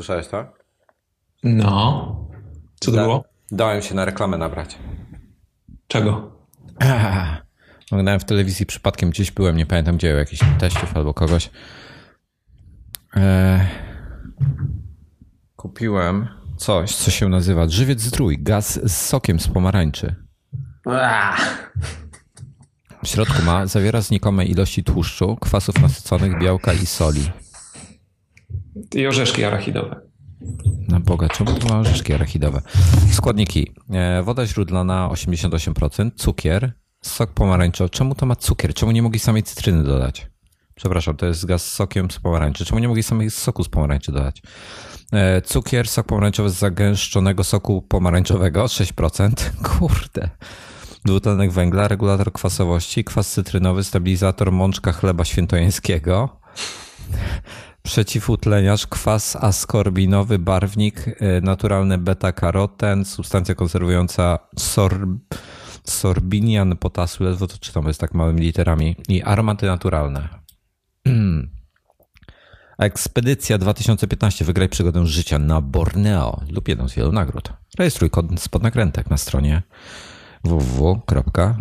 Słyszałeś to? No. Co to da, było? Dałem się na reklamę nabrać. Czego? Oglądałem w telewizji przypadkiem, gdzieś byłem, nie pamiętam gdzie, jakiś teściów albo kogoś. Eee, kupiłem coś, co się nazywa żywiec zdrój, gaz z sokiem z pomarańczy. W środku ma, zawiera znikome ilości tłuszczu, kwasów nasyconych, białka i soli. I orzeszki arachidowe. Na Boga, czemu to ma orzeszki arachidowe? Składniki. E, woda źródlana 88%, cukier, sok pomarańczowy. Czemu to ma cukier? Czemu nie mogli samej cytryny dodać? Przepraszam, to jest gaz z sokiem z pomarańczy. Czemu nie mogli samej soku z pomarańczy dodać? E, cukier, sok pomarańczowy z zagęszczonego soku pomarańczowego 6%. Kurde. Dwutlenek węgla, regulator kwasowości, kwas cytrynowy, stabilizator mączka chleba świętojańskiego przeciwutleniacz, kwas askorbinowy, barwnik, e, naturalny beta-karoten, substancja konserwująca sorb, sorbinian potasu, ledwo to czytam, jest tak małymi literami, i aromaty naturalne. Ekspedycja 2015. Wygraj przygodę życia na Borneo lub jedną z wielu nagród. Rejestruj kod spod nakrętek na stronie www.żywioł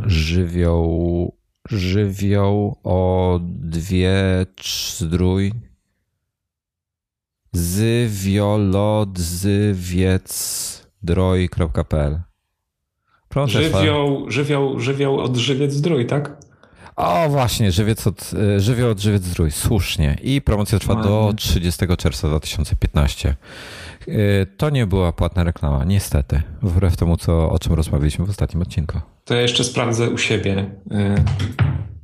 żywioł o dwie zdrój zywiolodzywiecdroj.pl Żywioł, żywioł, żywioł od żywiec zdrój, tak? O właśnie, żywiec od, e, żywioł od żywiec zdrój, słusznie. I promocja trwa do 30 czerwca 2015. E, to nie była płatna reklama, niestety. Wbrew temu, co, o czym rozmawialiśmy w ostatnim odcinku. To ja jeszcze sprawdzę u siebie. E,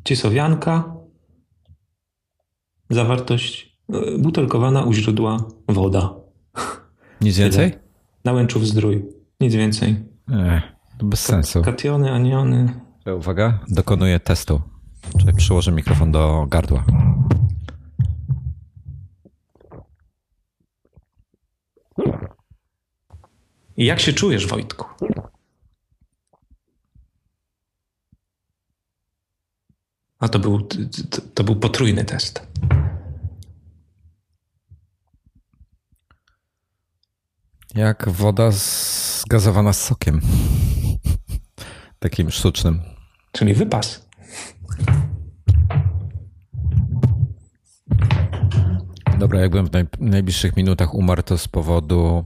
Cisowianka, zawartość butelkowana u źródła woda. Nic więcej? Nałęczów zdrój. Nic więcej. To bez sensu. Kationy, aniony. Uwaga, dokonuję testu. Czyli przyłożę mikrofon do gardła. I jak się czujesz, Wojtku? A to był, to, to był potrójny test. Jak woda zgazowana z sokiem. Takim sztucznym. Czyli wypas. Dobra, jakbym w najbliższych minutach umarł, to z powodu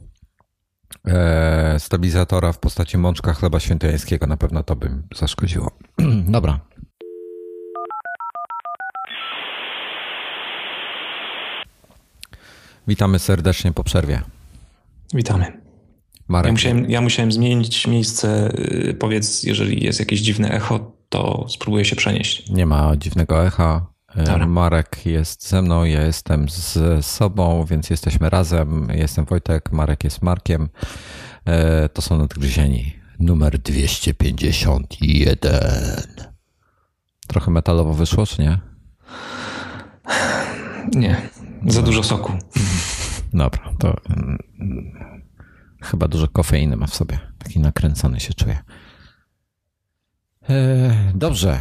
e, stabilizatora w postaci mączka chleba świętojańskiego. Na pewno to by zaszkodziło. Dobra. Witamy serdecznie po przerwie. Witamy. Marek. Ja musiałem, ja musiałem zmienić miejsce. Y, powiedz, jeżeli jest jakieś dziwne echo, to spróbuję się przenieść. Nie ma dziwnego echa. Y, Dobra. Marek jest ze mną, ja jestem z sobą, więc jesteśmy razem. Jestem Wojtek, Marek jest Markiem. Y, to są nadgryzieni. Numer 251. Trochę metalowo wyszło, czy nie? Nie, za dużo soku. Dobra, to mm, chyba dużo kofeiny ma w sobie. Taki nakręcony się czuje. E, dobrze.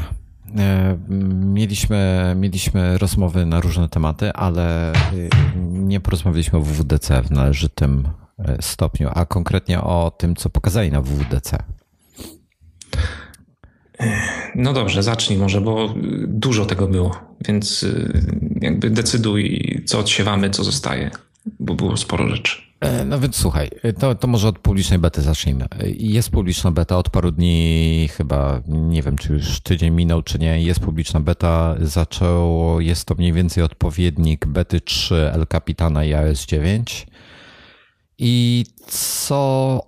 E, mieliśmy, mieliśmy rozmowy na różne tematy, ale y, nie porozmawialiśmy o WWDC w należytym e, stopniu, a konkretnie o tym, co pokazali na WWDC. No dobrze, zacznij może, bo dużo tego było, więc y, jakby decyduj, co odsiewamy, co zostaje bo było sporo rzeczy. E, no więc słuchaj, to, to może od publicznej bety zacznijmy. Jest publiczna beta od paru dni, chyba nie wiem, czy już tydzień minął, czy nie. Jest publiczna beta. Zaczęło, jest to mniej więcej odpowiednik bety 3 El Capitana i iOS 9. I co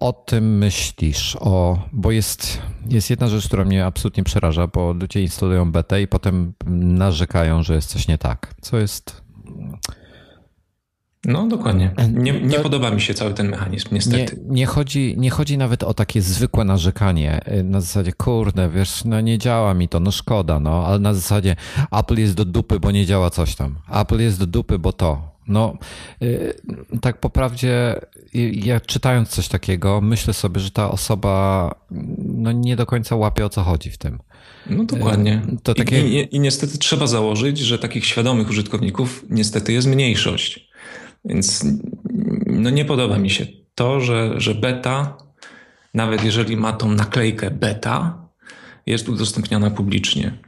o tym myślisz? O, bo jest, jest jedna rzecz, która mnie absolutnie przeraża, bo ludzie instalują betę i potem narzekają, że jest coś nie tak. Co jest no, dokładnie. Nie, nie to, podoba mi się cały ten mechanizm, niestety. Nie, nie, chodzi, nie chodzi nawet o takie zwykłe narzekanie. Na zasadzie, kurde, wiesz, no nie działa mi to, no szkoda, no, ale na zasadzie Apple jest do dupy, bo nie działa coś tam. Apple jest do dupy, bo to. No, yy, tak po prawdzie, ja czytając coś takiego, myślę sobie, że ta osoba no, nie do końca łapie o co chodzi w tym. No dokładnie. To takie... I, i, I niestety trzeba założyć, że takich świadomych użytkowników niestety jest mniejszość. Więc no nie podoba mi się to, że, że beta, nawet jeżeli ma tą naklejkę beta, jest udostępniana publicznie.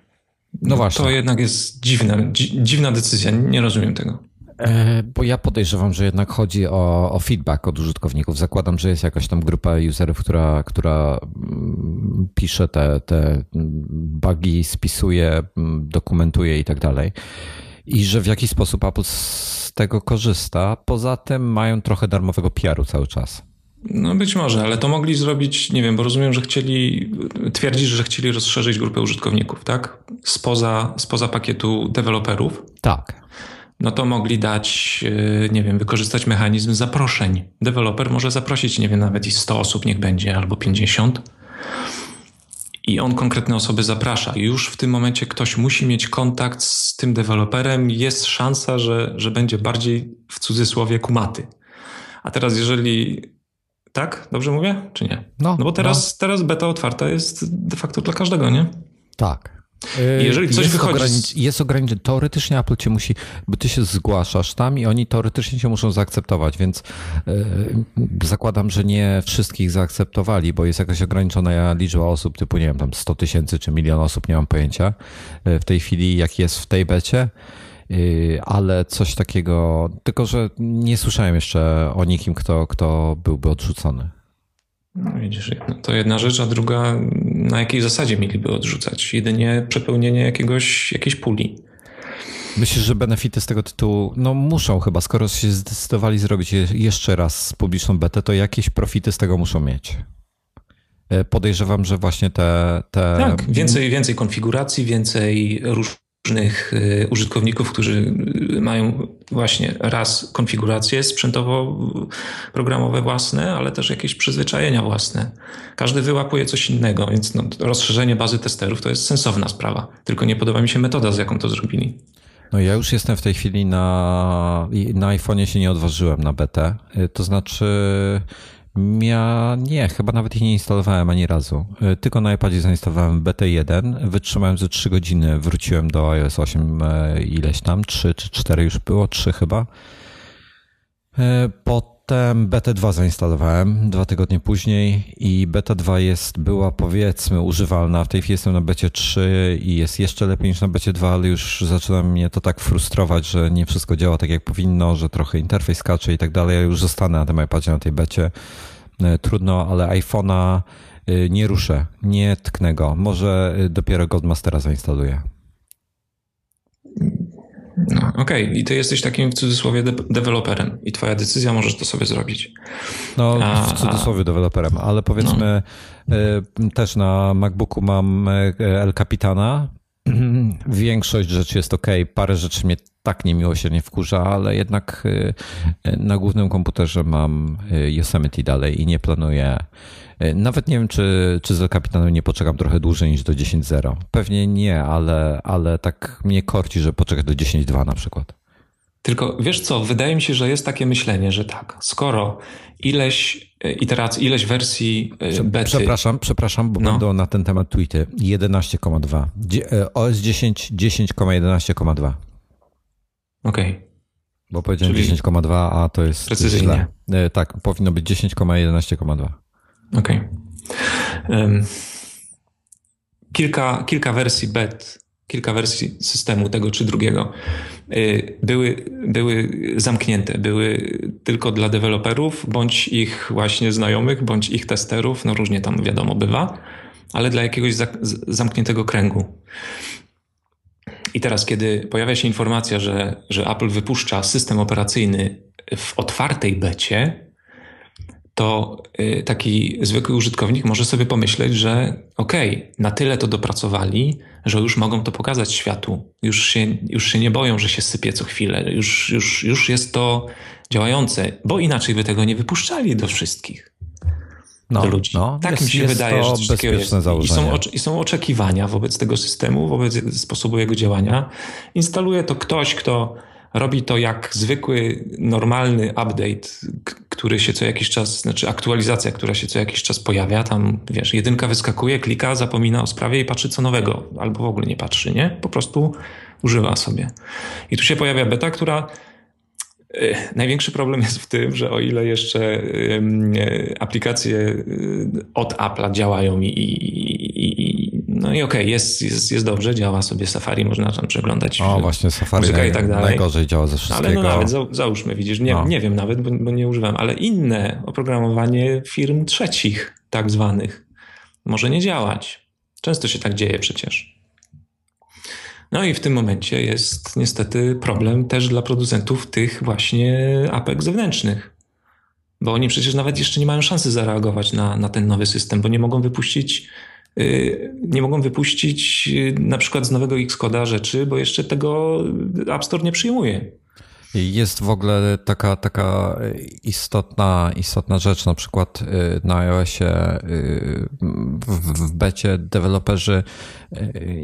No właśnie. To jednak jest dziwna, dziwna decyzja. Nie rozumiem tego. E, bo ja podejrzewam, że jednak chodzi o, o, feedback od użytkowników. Zakładam, że jest jakaś tam grupa userów, która, która mm, pisze te, te bugi, spisuje, mm, dokumentuje i tak dalej. I że w jakiś sposób Apple z tego korzysta. Poza tym mają trochę darmowego PR-u cały czas. No być może, ale to mogli zrobić, nie wiem, bo rozumiem, że chcieli, twierdzisz, że chcieli rozszerzyć grupę użytkowników, tak? Spoza, spoza pakietu deweloperów. Tak. No to mogli dać, e, nie wiem, wykorzystać mechanizm zaproszeń. Deweloper może zaprosić, nie wiem, nawet i 100 osób niech będzie, albo 50. I on konkretne osoby zaprasza. Już w tym momencie ktoś musi mieć kontakt z tym deweloperem. Jest szansa, że, że będzie bardziej w cudzysłowie kumaty. A teraz, jeżeli tak? Dobrze mówię, czy nie? No, no bo teraz, no. teraz beta otwarta jest de facto dla każdego, nie? Tak. Jeżeli coś jest wychodzi... Ogranic- jest ograniczenie. Teoretycznie Apple cię musi, bo ty się zgłaszasz tam i oni teoretycznie cię muszą zaakceptować, więc yy, zakładam, że nie wszystkich zaakceptowali, bo jest jakaś ograniczona liczba osób, typu nie wiem, tam 100 tysięcy czy milion osób, nie mam pojęcia e, w tej chwili, jak jest w tej becie. Y, ale coś takiego, tylko że nie słyszałem jeszcze o nikim, kto, kto byłby odrzucony. No widzisz, to jedna rzecz, a druga, na jakiej zasadzie mieliby odrzucać? Jedynie przepełnienie jakiegoś, jakiejś puli. Myślę, że benefity z tego tytułu, no muszą chyba, skoro się zdecydowali zrobić jeszcze raz publiczną betę, to jakieś profity z tego muszą mieć. E, podejrzewam, że właśnie te. te... Tak, więcej, więcej konfiguracji, więcej róż, różnych y, użytkowników, którzy y, mają właśnie raz konfiguracje sprzętowo-programowe własne, ale też jakieś przyzwyczajenia własne. Każdy wyłapuje coś innego, więc no, rozszerzenie bazy testerów to jest sensowna sprawa. Tylko nie podoba mi się metoda, z jaką to zrobili. No ja już jestem w tej chwili na, na iPhone'ie się nie odważyłem na. Y, to znaczy ja nie, chyba nawet ich nie instalowałem ani razu. E, tylko na iPadzie zainstalowałem BT1, wytrzymałem ze 3 godziny, wróciłem do iOS 8 e, ileś tam, 3 czy 4 już było, 3 chyba. E, potem BT2 zainstalowałem dwa tygodnie później i Beta 2 jest, była powiedzmy używalna. W tej chwili jestem na Becie 3 i jest jeszcze lepiej niż na Becie 2, ale już zaczyna mnie to tak frustrować, że nie wszystko działa tak jak powinno, że trochę interfejs skacze i tak dalej. Ja już zostanę na tym iPadzie, na tej Becie. E, trudno, ale iPhone'a e, nie ruszę, nie tknę go. Może e, dopiero Godmastera zainstaluję. No, Okej, okay. i ty jesteś takim w cudzysłowie de deweloperem i twoja decyzja możesz to sobie zrobić. No, a, w cudzysłowie a... deweloperem, ale powiedzmy no. też na MacBooku mam El Capitana. Większość rzeczy jest ok, parę rzeczy mnie tak niemiłosiernie wkurza, ale jednak na głównym komputerze mam Yosemite dalej i nie planuję nawet nie wiem, czy, czy z kapitanem nie poczekam trochę dłużej niż do 10.0. Pewnie nie, ale, ale tak mnie korci, że poczekać do 10.2 na przykład. Tylko wiesz co, wydaje mi się, że jest takie myślenie, że tak, skoro ileś e, iteracji, ileś wersji e, bety... Przepraszam, przepraszam, bo no. będą na ten temat tweety. 11,2. OS 10, 10,11,2. Okej. Okay. Bo powiedziałem 10,2, a to jest Precyzyjnie. źle. Tak, powinno być 10,11,2. Okej. Okay. kilka, kilka wersji BET, kilka wersji systemu tego czy drugiego y, były, były zamknięte, były tylko dla deweloperów, bądź ich właśnie znajomych, bądź ich testerów, no różnie tam wiadomo bywa, ale dla jakiegoś zamkniętego kręgu. I teraz, kiedy pojawia się informacja, że, że Apple wypuszcza system operacyjny w otwartej becie, to y, taki zwykły użytkownik może sobie pomyśleć, że okej, okay, na tyle to dopracowali, że już mogą to pokazać światu. Już się, już się nie boją, że się sypie co chwilę. Już, już, już jest to działające, bo inaczej by tego nie wypuszczali do wszystkich. No, do ludzi. No, tak jest, mi się wydaje, że coś takiego jest. I są, I są oczekiwania wobec tego systemu, wobec sposobu jego działania. Instaluje to ktoś, kto robi to jak zwykły, normalny update, który się co jakiś czas, znaczy aktualizacja, która się co jakiś czas pojawia. Tam, wiesz, jedynka wyskakuje, klika, zapomina o sprawie i patrzy co nowego, albo w ogóle nie patrzy, nie? Po prostu używa sobie. I tu się pojawia beta, która Największy problem jest w tym, że o ile jeszcze aplikacje od Apple'a działają i no i okej, okay, jest, jest, jest dobrze, działa sobie Safari, można tam przeglądać o, właśnie Safari muzykę i tak dalej. najgorzej działa ze wszystkiego. Ale no nawet za, załóżmy, widzisz, nie, no. nie wiem nawet, bo, bo nie używam, ale inne oprogramowanie firm trzecich, tak zwanych, może nie działać. Często się tak dzieje przecież. No i w tym momencie jest niestety problem też dla producentów tych właśnie apek zewnętrznych. Bo oni przecież nawet jeszcze nie mają szansy zareagować na, na ten nowy system, bo nie mogą wypuścić nie mogą wypuścić y, na przykład z nowego Xcode'a rzeczy, bo jeszcze tego App Store nie przyjmuje. Jest w ogóle taka, taka istotna, istotna rzecz, na przykład y, na iOSie w, w becie deweloperzy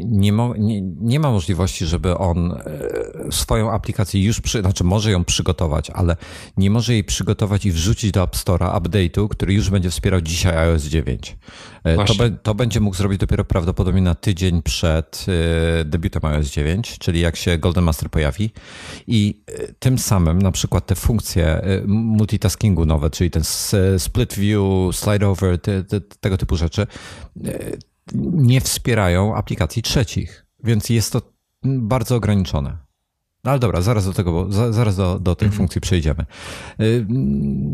nie, mo, nie, nie, ma możliwości, żeby on e, swoją aplikację już, przy, znaczy może ją przygotować, ale nie może jej przygotować i wrzucić do App Store'a update'u, który już będzie wspierał dzisiaj iOS 9. E, to, be, to, będzie mógł zrobić dopiero prawdopodobnie na tydzień przed e, debiutem iOS 9, czyli jak się Golden Master pojawi i tym samym na przykład te funkcje multitaskingu nowe, czyli ten split view, slide over, te, te, tego typu rzeczy, nie wspierają aplikacji trzecich, więc jest to bardzo ograniczone. No ale dobra, zaraz do tego, bo zaraz do, do tej mhm. funkcji przejdziemy. Y,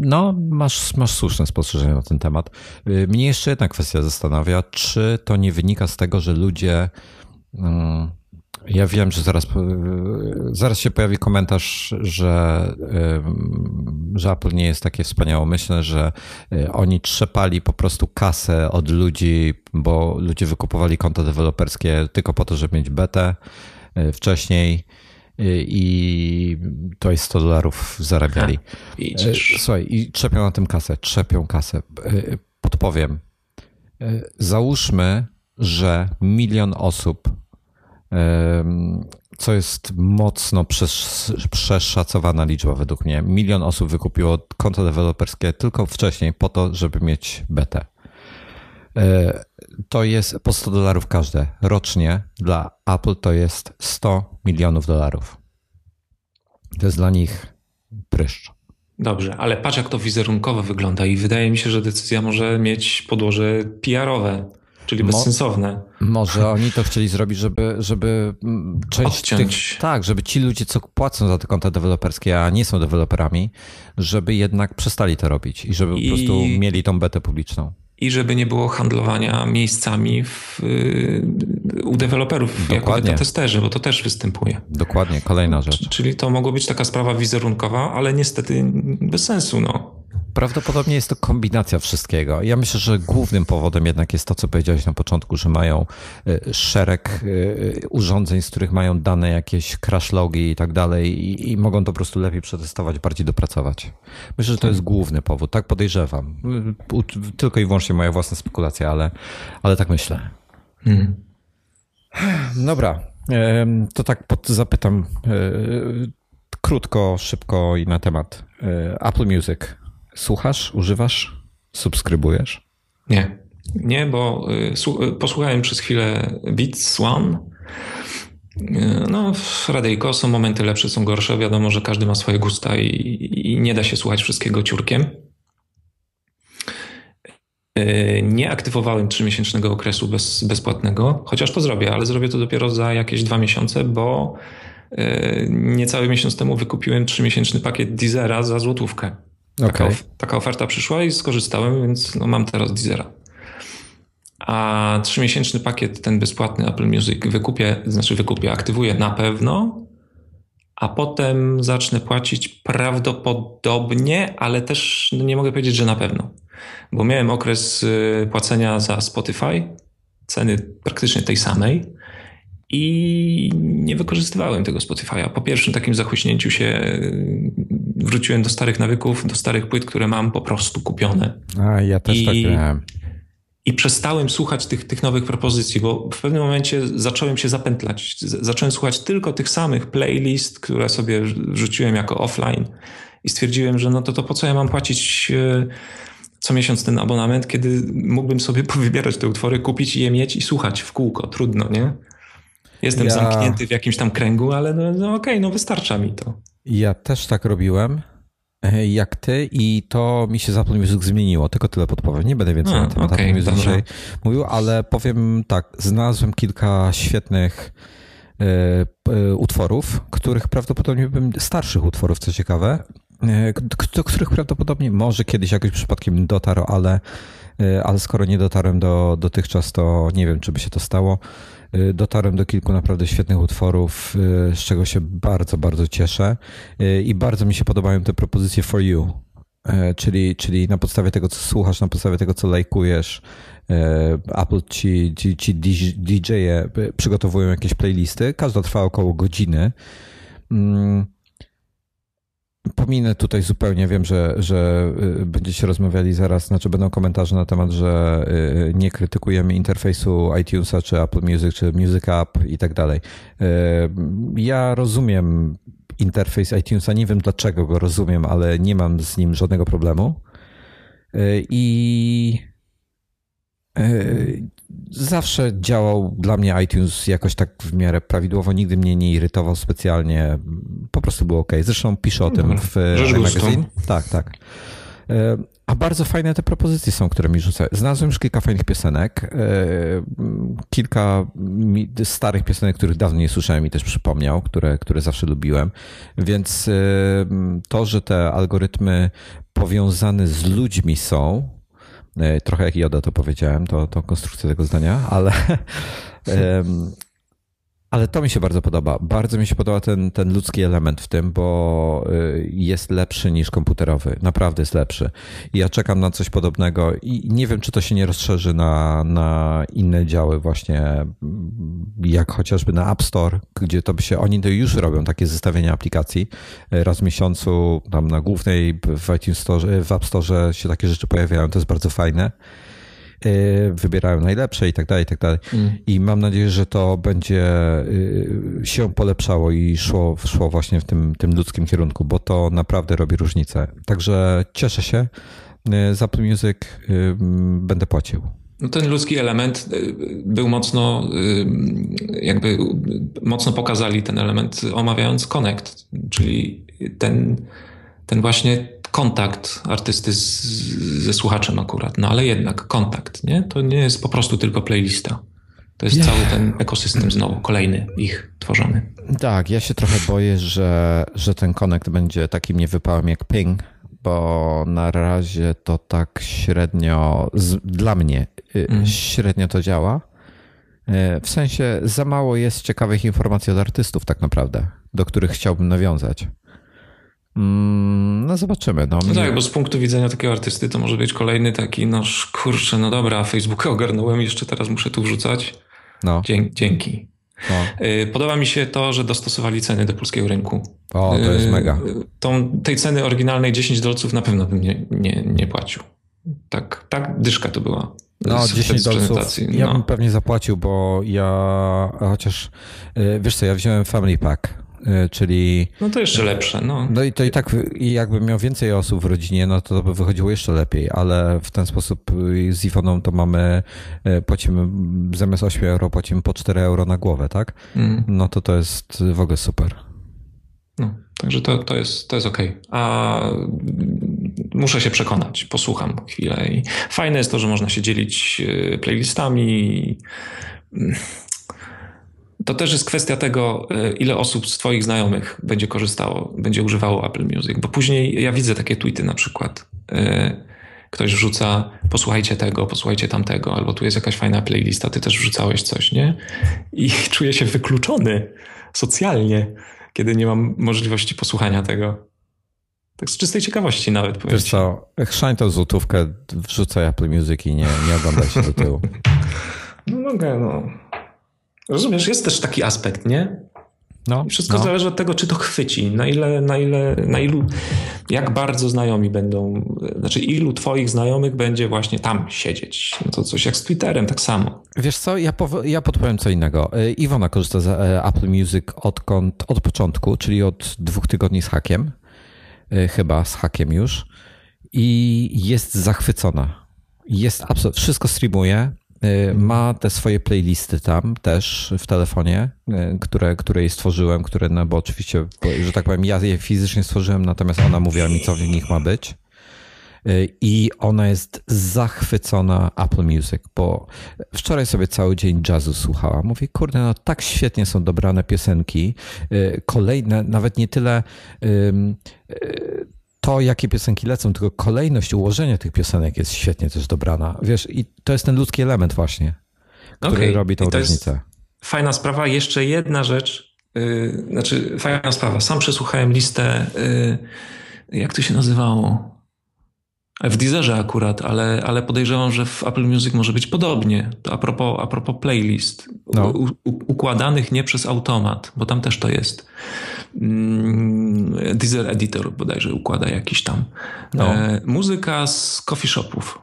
no, masz, masz słuszne spostrzeżenie na ten temat. Y, mnie jeszcze jedna kwestia zastanawia, czy to nie wynika z tego, że ludzie mm, ja wiem, że zaraz, zaraz się pojawi komentarz, że, że Apple nie jest takie wspaniałomyślne, że y, oni trzepali po prostu kasę od ludzi, bo ludzie wykupowali konta deweloperskie tylko po to, żeby mieć betę wcześniej i to jest 100 dolarów zarabiali. Ha, Słuchaj, i trzepią na tym kasę, trzepią kasę. Podpowiem. Załóżmy, że milion osób co jest mocno przeszacowana liczba według mnie. Milion osób wykupiło konto deweloperskie tylko wcześniej po to, żeby mieć betę. E, to jest po 100 dolarów każde. Rocznie dla Apple to jest 100 milionów dolarów. To jest dla nich pryszcz. Dobrze, ale patrz jak to wizerunkowo wygląda i wydaje mi się, że decyzja może mieć podłoże PR-owe. Czyli bezsensowne. Mo, może oni to chcieli zrobić, żeby, żeby mm, część Odciąć. tych, tak, żeby ci ludzie, co płacą za te konta deweloperskie, a nie są deweloperami, żeby jednak przestali to robić i żeby I... po prostu mieli tą betę publiczną. I żeby nie było handlowania miejscami w, u deweloperów Dokładnie. jako testerzy, bo to też występuje. Dokładnie, kolejna rzecz. Czyli to mogło być taka sprawa wizerunkowa, ale niestety bez sensu. No. Prawdopodobnie jest to kombinacja wszystkiego. Ja myślę, że głównym powodem jednak jest to, co powiedziałeś na początku, że mają e, szereg e, urządzeń, z których mają dane jakieś crash logi i tak dalej i, i mogą to po prostu lepiej przetestować, bardziej dopracować. Myślę, że to jest główny powód. Tak podejrzewam. Tylko i wyłącznie moja własna spekulacja, ale, ale tak myślę. Hmm. Dobra. To tak pod, zapytam e, krótko, szybko i na temat Apple Music. Słuchasz, używasz, subskrybujesz? Nie, nie, bo y, y, posłuchałem przez chwilę Beats One. Y, no, Radyjko są momenty lepsze, są gorsze. Wiadomo, że każdy ma swoje gusta i, i nie da się słuchać wszystkiego ciurkiem. Nie aktywowałem trzymiesięcznego okresu bez, bezpłatnego, chociaż to zrobię, ale zrobię to dopiero za jakieś dwa miesiące, bo niecały miesiąc temu wykupiłem trzymiesięczny pakiet Deezera za złotówkę. Taka, okay. taka oferta przyszła i skorzystałem, więc no mam teraz Deezera. A trzymiesięczny pakiet, ten bezpłatny Apple Music wykupię, znaczy wykupię, aktywuję na pewno, a potem zacznę płacić prawdopodobnie, ale też no nie mogę powiedzieć, że na pewno. Bo miałem okres y, płacenia za Spotify, ceny praktycznie tej samej i nie wykorzystywałem tego Spotify'a. Po pierwszym takim zachuśnięciu się wróciłem do starych nawyków, do starych płyt, które mam po prostu kupione. A, ja też I, tak miałem. I przestałem słuchać tych, tych nowych propozycji, bo w pewnym momencie zacząłem się zapętlać. Zacząłem słuchać tylko tych samych playlist, które sobie rzuciłem jako offline i stwierdziłem, że no to, to po co ja mam płacić e, co miesiąc ten abonament, kiedy mógłbym sobie powybierać te utwory, kupić i je mieć i słuchać w kółko. Trudno, nie? Jestem ja... zamknięty w jakimś tam kręgu, ale no, no okej, okay, no wystarcza mi to. Ja też tak robiłem e, jak ty i to mi się z Apple Music zmieniło. Tylko tyle podpowiem. Nie będę więcej na temat okay, Apple Music dzisiaj mówił, ale powiem tak, znalazłem kilka świetnych y, utworów, których prawdopodobnie bym, starszych utworów, co ciekawe, do których prawdopodobnie może kiedyś jakoś przypadkiem dotarł, ale, ale skoro nie dotarłem do dotychczas, to nie wiem, czy by się to stało. Y, dotarłem do kilku naprawdę świetnych utworów, y, z czego się bardzo, bardzo cieszę y, i bardzo mi się podobają te propozycje for you, czyli, czyli na podstawie tego, co słuchasz, na podstawie tego, co lajkujesz, Apple ci, ci, ci DJ-e przygotowują jakieś playlisty, każda trwa około godziny. Pominę tutaj zupełnie, wiem, że, że y, będziecie rozmawiali zaraz, znaczy będą komentarze na temat, że y, nie krytykujemy interfejsu iTunesa, czy Apple Music, czy Music App i tak dalej. Y, ja rozumiem interfejs iTunesa, nie wiem dlaczego go rozumiem, ale nie mam z nim żadnego problemu. I zawsze działał dla mnie iTunes jakoś tak w miarę prawidłowo, nigdy mnie nie irytował specjalnie, po prostu było ok. Zresztą piszę o tym mhm. w magazine. Tak, tak. E, a bardzo fajne te propozycje są, które mi rzucają. Znalazłem już kilka fajnych piosenek, e, kilka starych piosenek, których dawno nie słyszałem i też przypomniał, które, które zawsze lubiłem. Więc e, to, że te algorytmy powiązane z ludźmi są, trochę jak Joda to powiedziałem, to, to konstrukcja tego zdania, ale Ale to mi się bardzo podoba. Bardzo mi się podoba ten, ten ludzki element w tym, bo y, jest lepszy niż komputerowy. Naprawdę jest lepszy. Ja czekam na coś podobnego i nie wiem, czy to się nie rozszerzy na, na inne działy, właśnie jak chociażby na App Store, gdzie to by się, oni to już robią takie zestawienia aplikacji. Raz w miesiącu tam na głównej w iTunes Store, w App Store się takie rzeczy pojawiają. To jest bardzo fajne. Y, wybierają najlepsze i tak dalej, i tak dalej. Mm. I mam nadzieję, że to będzie y, się polepszało i szło, szło właśnie w tym, tym ludzkim kierunku, bo to naprawdę robi różnicę. Także cieszę się. Y, za Apple Music będę płacił. No ten ludzki element był mocno, jakby mocno pokazali ten element omawiając Connect, czyli ten, ten właśnie kontakt artysty z, ze słuchaczem akurat, no ale jednak kontakt, nie? To nie jest po prostu tylko playlista. To jest cały ten ekosystem znowu, kolejny ich tworzony. Tak, ja się trochę boję, że, że ten connect będzie takim niewypałem jak ping, bo na razie to tak średnio, z, dla mnie mm. średnio to działa. Y, w sensie za mało jest ciekawych informacji od artystów tak naprawdę, do których chciałbym nawiązać. Mm, no zobaczymy. No, no tak, bo z punktu widzenia takiego artysty to może być kolejny taki, no kurczę, no dobra, Facebook ogarnąłem, jeszcze teraz muszę tu wrzucać. No. Dzięki. No. Y, podoba mi się to, że dostosowali ceny do polskiego rynku. O, to jest y, mega. Tą, tej ceny oryginalnej 10 dolców na pewno bym nie, nie, nie płacił. Tak, tak dyszka to była. No, 10 dolców. Ja no. bym pewnie zapłacił, bo ja chociaż, y, wiesz co, ja wziąłem Family Pack czyli... No to jeszcze lepsze, no. No i to i tak jakbym miał więcej osób w rodzinie, no to by wychodziło jeszcze lepiej, ale w ten sposób z Ifoną to mamy, e, płacimy zamiast 8 euro płacimy po 4 euro na głowę, tak? Mm. No to to jest w ogóle super. No, także to, to jest, to jest okej. Okay. A muszę się przekonać, posłucham chwilę i fajne jest to, że można się dzielić e, playlistami to też jest kwestia tego, e, ile osób z Twoich znajomych będzie korzystało, będzie używało Apple Music, bo później ja widzę takie tweety na przykład. E, ktoś wrzuca, posłuchajcie tego, posłuchajcie tamtego, albo tu jest jakaś fajna playlista, ty też wrzucałeś coś, nie? I czuję się wykluczony socjalnie, kiedy nie mam możliwości posłuchania tego. Tak z czystej ciekawości nawet powiem. Wiesz co, chrzań tą złotówkę, wrzucaj Apple Music i nie, nie oglądaj się do tyłu. No mogę, no. Rozumiesz, jest też taki aspekt, nie? No, wszystko no. zależy od tego, czy to chwyci, na ile, na ile, na ilu, jak bardzo znajomi będą, znaczy ilu twoich znajomych będzie właśnie tam siedzieć. No to coś jak z Twitterem, tak samo. Wiesz co, ja, ja podpowiem co innego. E, Iwona korzysta z e, Apple Music odkąd, od początku, czyli od dwóch tygodni z hakiem, e, chyba z hakiem już i jest zachwycona. Jest absolutnie, wszystko streamuje, Ma te swoje playlisty tam też w telefonie, które, które jej stworzyłem, które, no bo oczywiście, że tak powiem, ja je fizycznie stworzyłem, natomiast ona mówiła mi, co w nich ma być. I ona jest zachwycona Apple Music, bo wczoraj sobie cały dzień jazzu słuchała. Mówię, kurde, no tak świetnie są dobrane piosenki. Kolejne, nawet nie tyle to, jakie piosenki lecą, tylko kolejność ułożenia tych piosenek jest świetnie też dobrana. Wiesz, i to jest ten ludzki element właśnie, który okay. robi tą różnicę. Fajna sprawa. Jeszcze jedna rzecz, yy, znaczy fajna sprawa. Sam przesłuchałem listę, yy, jak to się nazywało? W Deezerze akurat, ale, ale podejrzewam, że w Apple Music może być podobnie. To a propos, a propos playlist. No. U, u, układanych nie przez automat, bo tam też to jest. Mm, Deezer Editor bodajże układa jakiś tam. No. E, muzyka z coffee shopów.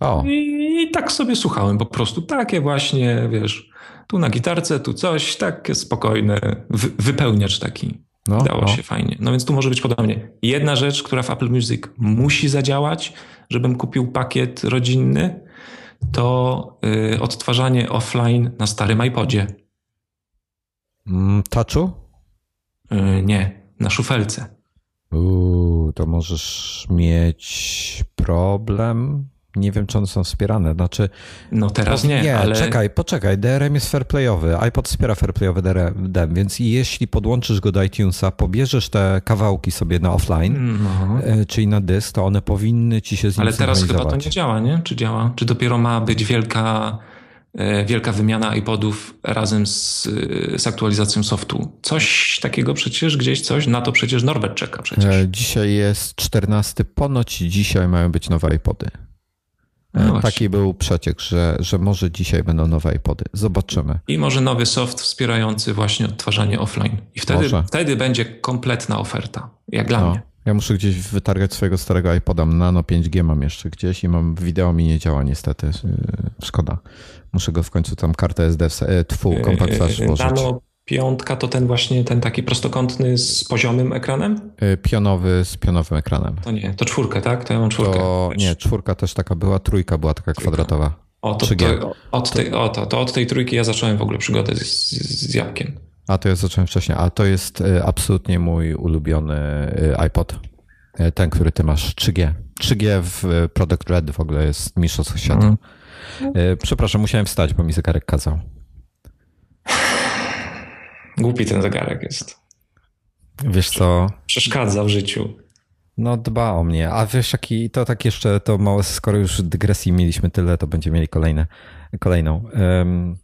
O. I, I, tak sobie słuchałem po prostu. Takie właśnie, wiesz, tu na gitarce, tu coś, takie spokojne, wy, wypełniacz taki. No, Dało no. się fajnie. No więc tu może być podobnie. Jedna rzecz, która w Apple Music musi zadziałać, żebym kupił pakiet rodzinny, to y, odtwarzanie offline na starym iPodzie. Mm, touchu? Y, nie, na szufelce. Uuu, to możesz mieć problem nie wiem, czy one są wspierane. Znaczy, no teraz nie, nie ale... czekaj, poczekaj, DRM jest fairplayowy, iPod wspiera fairplayowy DRM, więc jeśli podłączysz go do iTunesa, pobierzesz te kawałki sobie na offline, no. E, czyli na dysk, to one powinny ci się Ale teraz chyba to nie działa, nie? Czy działa? Czy dopiero ma być wielka e, wielka wymiana iPodów razem z, z, aktualizacją softu. Coś takiego przecież, gdzieś coś, na to przecież Norbert czeka przecież. E, dzisiaj jest 14, ponoć dzisiaj mają być nowe iPody. No Taki był przeciek, że, że może dzisiaj będą nowe iPody. Zobaczymy. I może nowy soft wspierający właśnie odtwarzanie offline. I wtedy, wtedy będzie kompletna oferta, jak dla no. mnie. Ja muszę gdzieś wytargać swojego starego iPoda. Nano 5G mam jeszcze gdzieś i mam wideo mi nie działa niestety. Y, szkoda. Muszę go w końcu tam kartę SD, e, tfu, kompakt flash włożyć. Nano Piątka to ten właśnie, ten taki prostokątny z poziomym ekranem? E, pionowy z pionowym ekranem. To nie, to czwórkę, tak? To ja mam czwórkę. To, nie, czwórka też taka była, trójka była taka trójka. kwadratowa. O, to, to, od tej, o, to, to od tej trójki ja zacząłem w ogóle przygodę z, z, jabłkiem. A to ja zacząłem wcześniej, a to jest e, absolutnie mój ulubiony e, iPod. Ten, który ty masz, 3G. 3G w Product Red w ogóle jest mistrzostwo świata. Mm. Przepraszam, musiałem wstać, bo mi zegarek kazał. Głupi ten zegarek jest. Wiesz co? Przeszkadza w życiu. No dba o mnie. A wiesz jaki, to tak jeszcze, to małe, skoro już dygresji mieliśmy tyle, to będziemy mieli kolejne, kolejną. Um,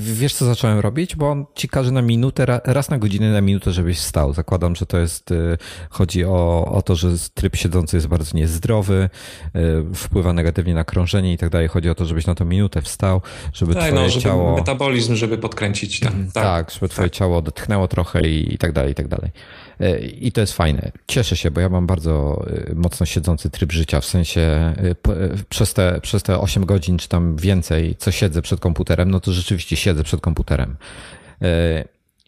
Wiesz, co zacząłem robić? Bo on ci każe na minutę, raz na godzinę, na minutę, żebyś stał. Zakładam, że to jest, y, chodzi o, o to, że tryb siedzący jest bardzo niezdrowy, y, wpływa negatywnie na krążenie i tak dalej. Chodzi o to, żebyś na tą minutę wstał, żeby tak, twoje no, żeby ciało... Metabolizm, żeby podkręcić. Tak, tak, tak żeby twoje tak. ciało odetchnęło trochę i, i tak dalej, i tak dalej. E, I to jest fajne. Cieszę się, bo ja mam bardzo e, mocno siedzący tryb życia, w sensie e, przez te, przez te 8 godzin czy tam więcej, co siedzę przed komputerem, no to rzeczywiście siedzę przed komputerem.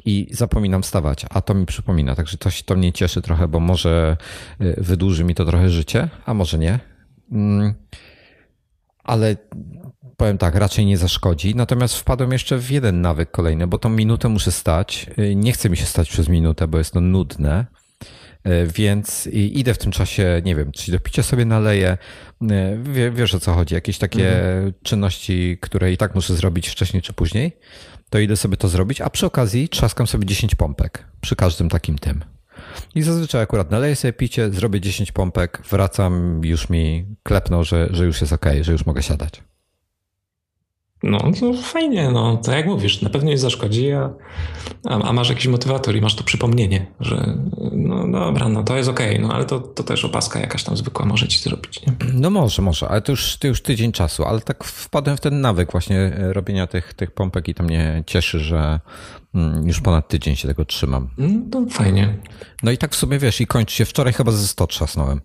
I zapominam wstawać, a to mi przypomina, także to, to mnie cieszy trochę, bo może wydłuży mi to trochę życie, a może nie. Mm, ale powiem tak, raczej nie zaszkodzi. Natomiast wpadłem jeszcze w jeden nawyk kolejny, bo tą minutę muszę stać. Y, nie chce mi się stać przez minutę, bo jest to nudne. Y, więc idę w tym czasie, nie wiem, czy do picia sobie naleję. Y, wiesz o co chodzi, jakieś takie mhm. czynności, które i tak muszę zrobić wcześniej czy później, to idę sobie to zrobić, a przy okazji trzaskam sobie 10 pompek przy każdym takim tym. I zazwyczaj akurat naleję sobie picie, zrobię 10 pompek, wracam, już mi klepną, że, że już jest ok, że już mogę siadać. No to fajnie, no to jak mówisz, na pewno nie zaszkodzi, a, a, masz jakiś motywator i masz to przypomnienie, że no dobra, no to jest okej, okay, no ale to, to też opaska jakaś tam zwykła może ci zrobić, nie? No może, może, ale to już, to już tydzień czasu, ale tak wpadłem w ten nawyk właśnie e, robienia tych, tych pompek i to mnie cieszy, że mm, już ponad tydzień się tego trzymam. No fajnie. No i tak w sumie wiesz, i kończy się, wczoraj chyba ze 100 trzasnąłem.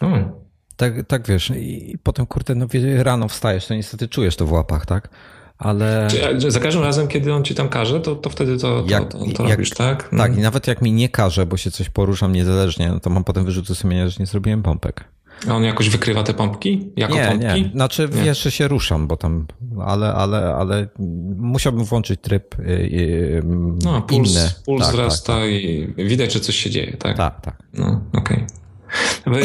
Hmm. Tak, tak wiesz, i potem kurde, no rano wstajesz, to niestety czujesz to w łapach, tak? Ale... Czy, za każdym razem, kiedy on ci tam każe, to, to wtedy to, to, jak, to, to jak, robisz, tak? Tak, mm. i nawet jak mi nie każe, bo się coś poruszam niezależnie, no to mam potem wyrzuty sumienia, że nie zrobiłem pompek. A on jakoś wykrywa te pompki? Jako nie, pompki? nie. Znaczy nie. wiesz, że się ruszam, bo tam, ale, ale, ale musiałbym włączyć tryb yy, no, puls, inny. Puls tak, tak wzrasta tak, tak. i widać, że coś się dzieje, tak? Tak, tak. No, okej. Okay.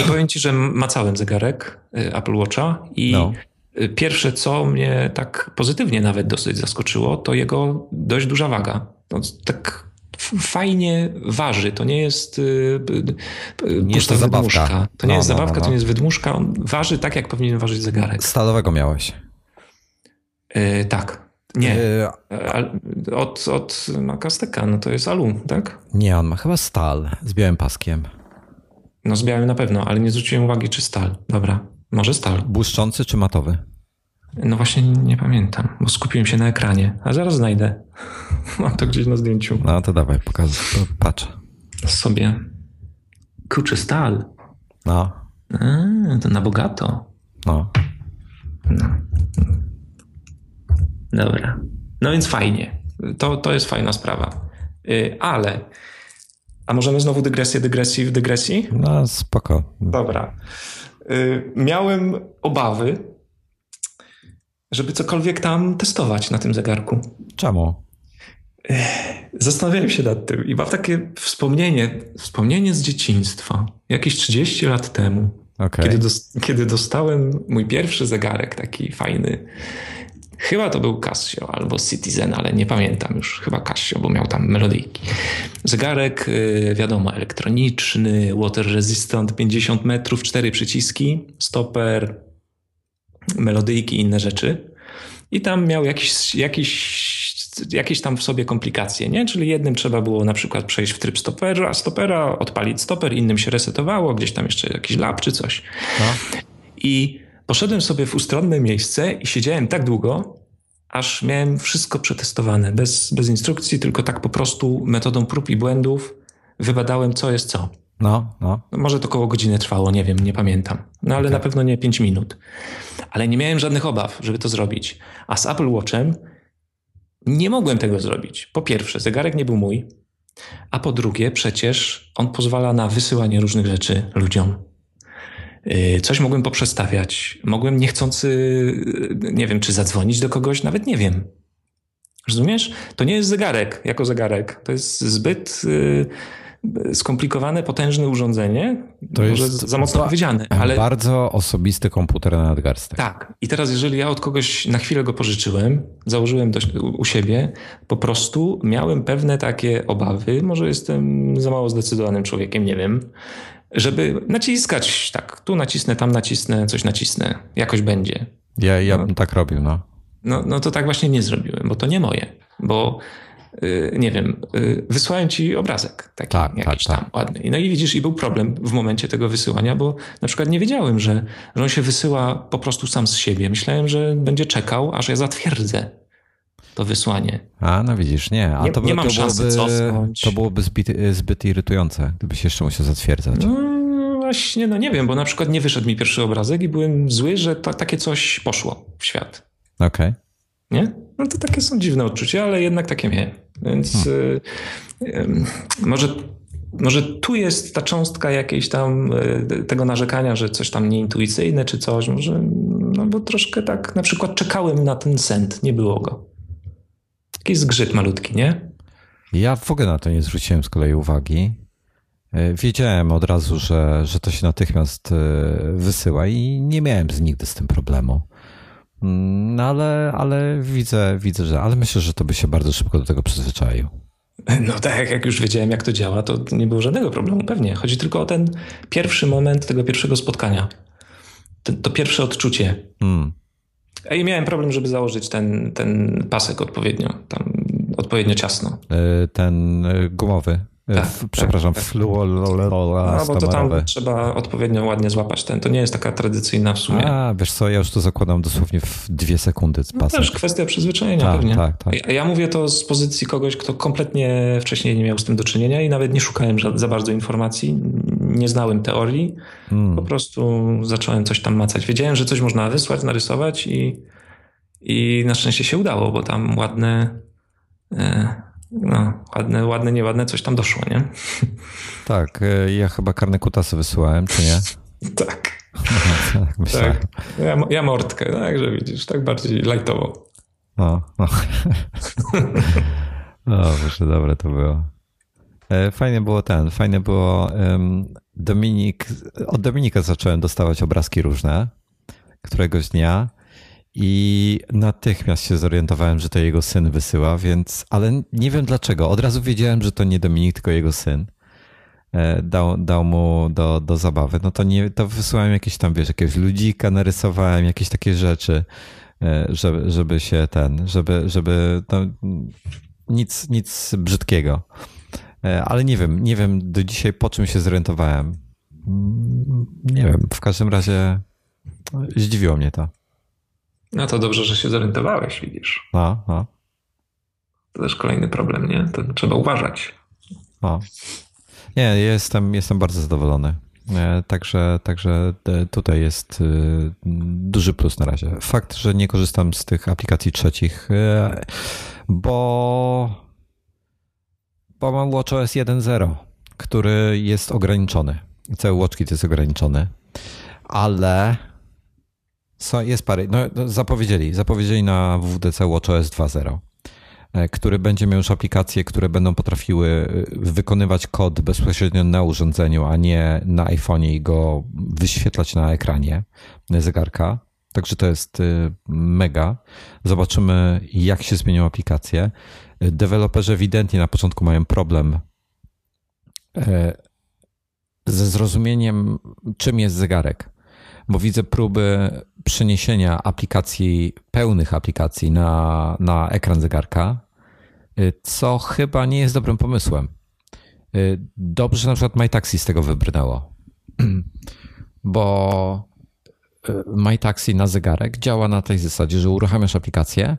Powiem ci, że macałem zegarek y, Apple Watcha i no. Y, pierwsze, co mnie tak pozytywnie nawet dosyć zaskoczyło, to jego dość duża waga. No, tak fajnie waży. To nie jest y, nie jest to wydmuszka. Zabawka. To nie no, jest no, zabawka, no, no, to nie no. jest wydmuszka. On waży tak, jak powinien ważyć zegarek. Stalowego miałeś. Yy, tak. Nie. Yy, od, od Macasteca, no to jest alum, tak? Nie, on ma chyba stal z białym paskiem. No z białym na pewno, ale nie zwróciłem uwagi, czy stal. Dobra, może stal. Błyszczący czy matowy? No właśnie nie pamiętam, bo skupiłem się na ekranie, a zaraz znajdę. Mam to gdzieś na zdjęciu. No to dawaj, pokaż, patrz. Sobie. Kurczę, stal. No. A, to na bogato. No. no. Dobra. No więc fajnie. To, to jest fajna sprawa. Y, ale a możemy znowu dygresję, dygresji w dygresji? No, spoko. Dobra. Y, miałem obawy, żeby cokolwiek tam testować na tym zegarku. Czemu? Y, zastanawiałem się nad tym i mam takie wspomnienie, wspomnienie z dzieciństwa, jakieś 30 lat temu, okay. kiedy, dos kiedy dostałem mój pierwszy zegarek, taki fajny Chyba to był Casio albo Citizen, ale nie pamiętam już. Chyba Casio, bo miał tam melodyjki. Zegarek, y, wiadomo, elektroniczny, water resistant, 50 metrów, cztery przyciski, stoper, melodyjki i inne rzeczy. I tam miał jakiś, jakiś jakieś tam w sobie komplikacje, nie? Czyli jednym trzeba było na przykład przejść w tryb stopera, stopera odpalić stoper, innym się resetowało, gdzieś tam jeszcze jakiś lap czy coś. No. I Poszedłem sobie w ustronne miejsce i siedziałem tak długo, aż miałem wszystko przetestowane, bez, bez instrukcji, tylko tak po prostu metodą prób i błędów wybadałem, co jest co. No, no. no może to koło godziny trwało, nie wiem, nie pamiętam. No ale okay. na pewno nie 5 minut. Ale nie miałem żadnych obaw, żeby to zrobić. A z Apple Watchem nie mogłem tego zrobić. Po pierwsze, zegarek nie był mój. A po drugie, przecież on pozwala na wysyłanie różnych rzeczy ludziom. Y, coś mogłem poprzestawiać. Mogłem niechcący, y, nie wiem, czy zadzwonić do kogoś, nawet nie wiem. Rozumiesz? To nie jest zegarek jako zegarek. To jest zbyt y, skomplikowane, potężne urządzenie. To może jest za mocno powiedziane. Ale... Bardzo osobisty komputer na nadgarstek. Tak. I teraz, jeżeli ja od kogoś na chwilę go pożyczyłem, założyłem do, u siebie, po prostu miałem pewne takie obawy. Może jestem za mało zdecydowanym człowiekiem, nie wiem żeby naciskać, tak, tu nacisnę, tam nacisnę, coś nacisnę, jakoś będzie. Ja, ja no. bym tak robił, no. No, no to tak właśnie nie zrobiłem, bo to nie moje, bo yy, nie wiem, yy, wysłałem ci obrazek taki tak, jakiś tak, tam tak. ładny. No i widzisz, i był problem w momencie tego wysyłania, bo na przykład nie wiedziałem, że, że on się wysyła po prostu sam z siebie. Myślałem, że będzie czekał, aż ja zatwierdzę to wysłanie. A, no widzisz, nie. A nie, to, by, nie mam to szansy byłoby. To byłoby zbyt, zbyt irytujące, gdybyś jeszcze musiał zatwierdzać. No właśnie, no nie wiem, bo na przykład nie wyszedł mi pierwszy obrazek i byłem zły, że takie coś poszło w świat. Okej. Okay. Nie? No to takie są dziwne odczucia, ale jednak takie miałem. Więc hmm. y, y, może może tu jest ta cząstka jakiejś tam y, tego narzekania, że coś tam nieintuicyjne czy coś, może, no bo troszkę tak na przykład czekałem na ten sent, nie było go. Taki zgrzyt malutki, nie? Ja w ogóle na to nie zwróciłem z kolei uwagi. E, wiedziałem od razu, że, że to się natychmiast e, wysyła i nie miałem nigdy z tym problemu. Mm, no ale, ale widzę, widzę, że. Ale myślę, że to by się bardzo szybko do tego przyzwyczaił. No tak, jak już wiedziałem, jak to działa, to nie było żadnego problemu, pewnie. Chodzi tylko o ten pierwszy moment tego pierwszego spotkania. To, to pierwsze odczucie. Hmm. I miałem problem, żeby założyć ten, ten pasek odpowiednio, tam odpowiednio ciasno. Y, ten y, gumowy. Tak, tak, przepraszam, tak, tak. No bo to tam trzeba odpowiednio ładnie złapać ten. To nie jest taka tradycyjna w sumie. A, wiesz co, ja już to zakładam dosłownie w dwie sekundy. No, to już kwestia przyzwyczajenia tak, pewnie. Tak, tak. Ja, ja mówię to z pozycji kogoś, kto kompletnie wcześniej nie miał z tym do czynienia i nawet nie szukałem za, za bardzo informacji, nie znałem teorii. Hmm. Po prostu zacząłem coś tam macać. Wiedziałem, że coś można wysłać, narysować i, i na szczęście się udało, bo tam ładne... E, no, ładne, ładne, nieładne coś tam doszło, nie? Tak, e, ja chyba karne kutasy wysyłałem, czy nie? tak. tak, tak. Ja, ja mortkę, także widzisz, tak bardziej lajtowo. No, no. no proszę, dobre to było. E, fajnie było ten, fajnie było Dominik, od Dominika zacząłem dostawać obrazki różne któregoś dnia i natychmiast się zorientowałem, że to jego syn wysyła, więc, ale nie wiem dlaczego. Od razu wiedziałem, że to nie Dominik, tylko jego syn. E, dał, dał mu do, do zabawy. No to nie, to wysyłałem jakieś tam, wiesz, jakiegoś ludzika, narysowałem jakieś takie rzeczy, e, żeby, żeby się ten, żeby, żeby no, nic, nic brzydkiego. E, ale nie wiem, nie wiem do dzisiaj po czym się zorientowałem. Mm, nie wiem, w każdym razie zdziwiło mnie to. No to dobrze, że się zorientowałeś, widzisz. No, no. To też kolejny problem, nie? To trzeba uważać. No. Nie, jestem, jestem bardzo zadowolony. E, także, także e, tutaj jest duży plus na razie. Fakt, że nie korzystam z tych aplikacji trzecich, bo bo mam WatchOS 1.0, który jest ograniczony. Cały WatchKit jest ograniczony, ale jest parę. No, no, zapowiedzieli, zapowiedzieli na WWDC WatchOS 2.0, e, który będzie miał już aplikacje, które będą potrafiły e, wykonywać kod bezpośrednio na urządzeniu, a nie na iPhone'ie i go wyświetlać na ekranie zegarka. Także to jest e, mega. Zobaczymy, jak się zmienią aplikacje deweloperzy ewidentnie na początku mają problem ze zrozumieniem, czym jest zegarek, bo widzę próby przeniesienia aplikacji, pełnych aplikacji na, na ekran zegarka, e, co chyba nie jest dobrym pomysłem. E, dobrze, że na przykład MyTaxi z tego wybrnęło, bo MyTaxi na zegarek działa na tej zasadzie, że uruchamiasz aplikację,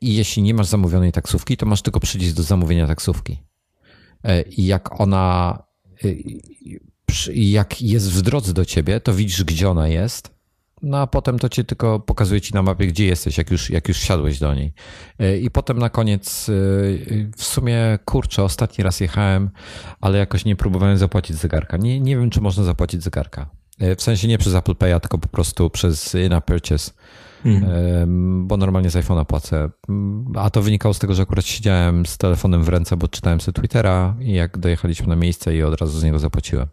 I jeśli nie masz zamówionej taksówki, to masz tylko przycisk do zamówienia taksówki. I jak ona, jak jest w drodze do ciebie, to widzisz, gdzie ona jest. No a potem to cię tylko pokazuje ci na mapie, gdzie jesteś, jak już, jak już wsiadłeś do niej. I potem na koniec, w sumie kurczę, ostatni raz jechałem, ale jakoś nie próbowałem zapłacić zegarka. Nie, nie wiem, czy można zapłacić zegarka. W sensie nie przez Apple Pay, tylko po prostu przez in-app purchase mhm. bo normalnie z iPhone'a płacę. A to wynikało z tego, że akurat siedziałem z telefonem w ręce, bo czytałem sobie Twittera i jak dojechaliśmy na miejsce i od razu z niego zapłaciłem.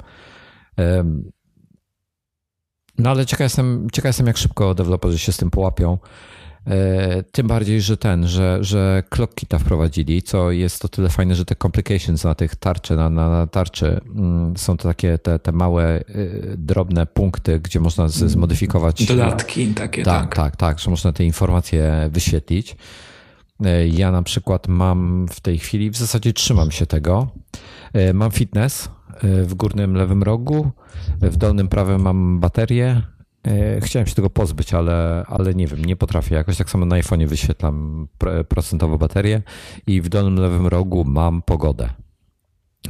No ale ciekaw jestem, ciekaw jestem jak szybko deweloperzy się z tym połapią. E, tym bardziej, że ten, że, że ClockKita wprowadzili, co jest to tyle fajne, że te complications na tych tarczy, na, na, na tarczy mm, są to takie te, te małe, y, drobne punkty, gdzie można zmodyfikować. Dodatki takie, tak. Tak, tak, tak, że można te informacje wyświetlić. E, ja na przykład mam w tej chwili, w zasadzie trzymam się tego. E, mam fitness w górnym lewym rogu, w dolnym prawym mam baterię, E, chciałem się tego pozbyć, ale, ale nie wiem, nie potrafię. Jakoś tak samo na iPhone'ie wyświetlam procentowo baterię i w dolnym lewym rogu mam pogodę.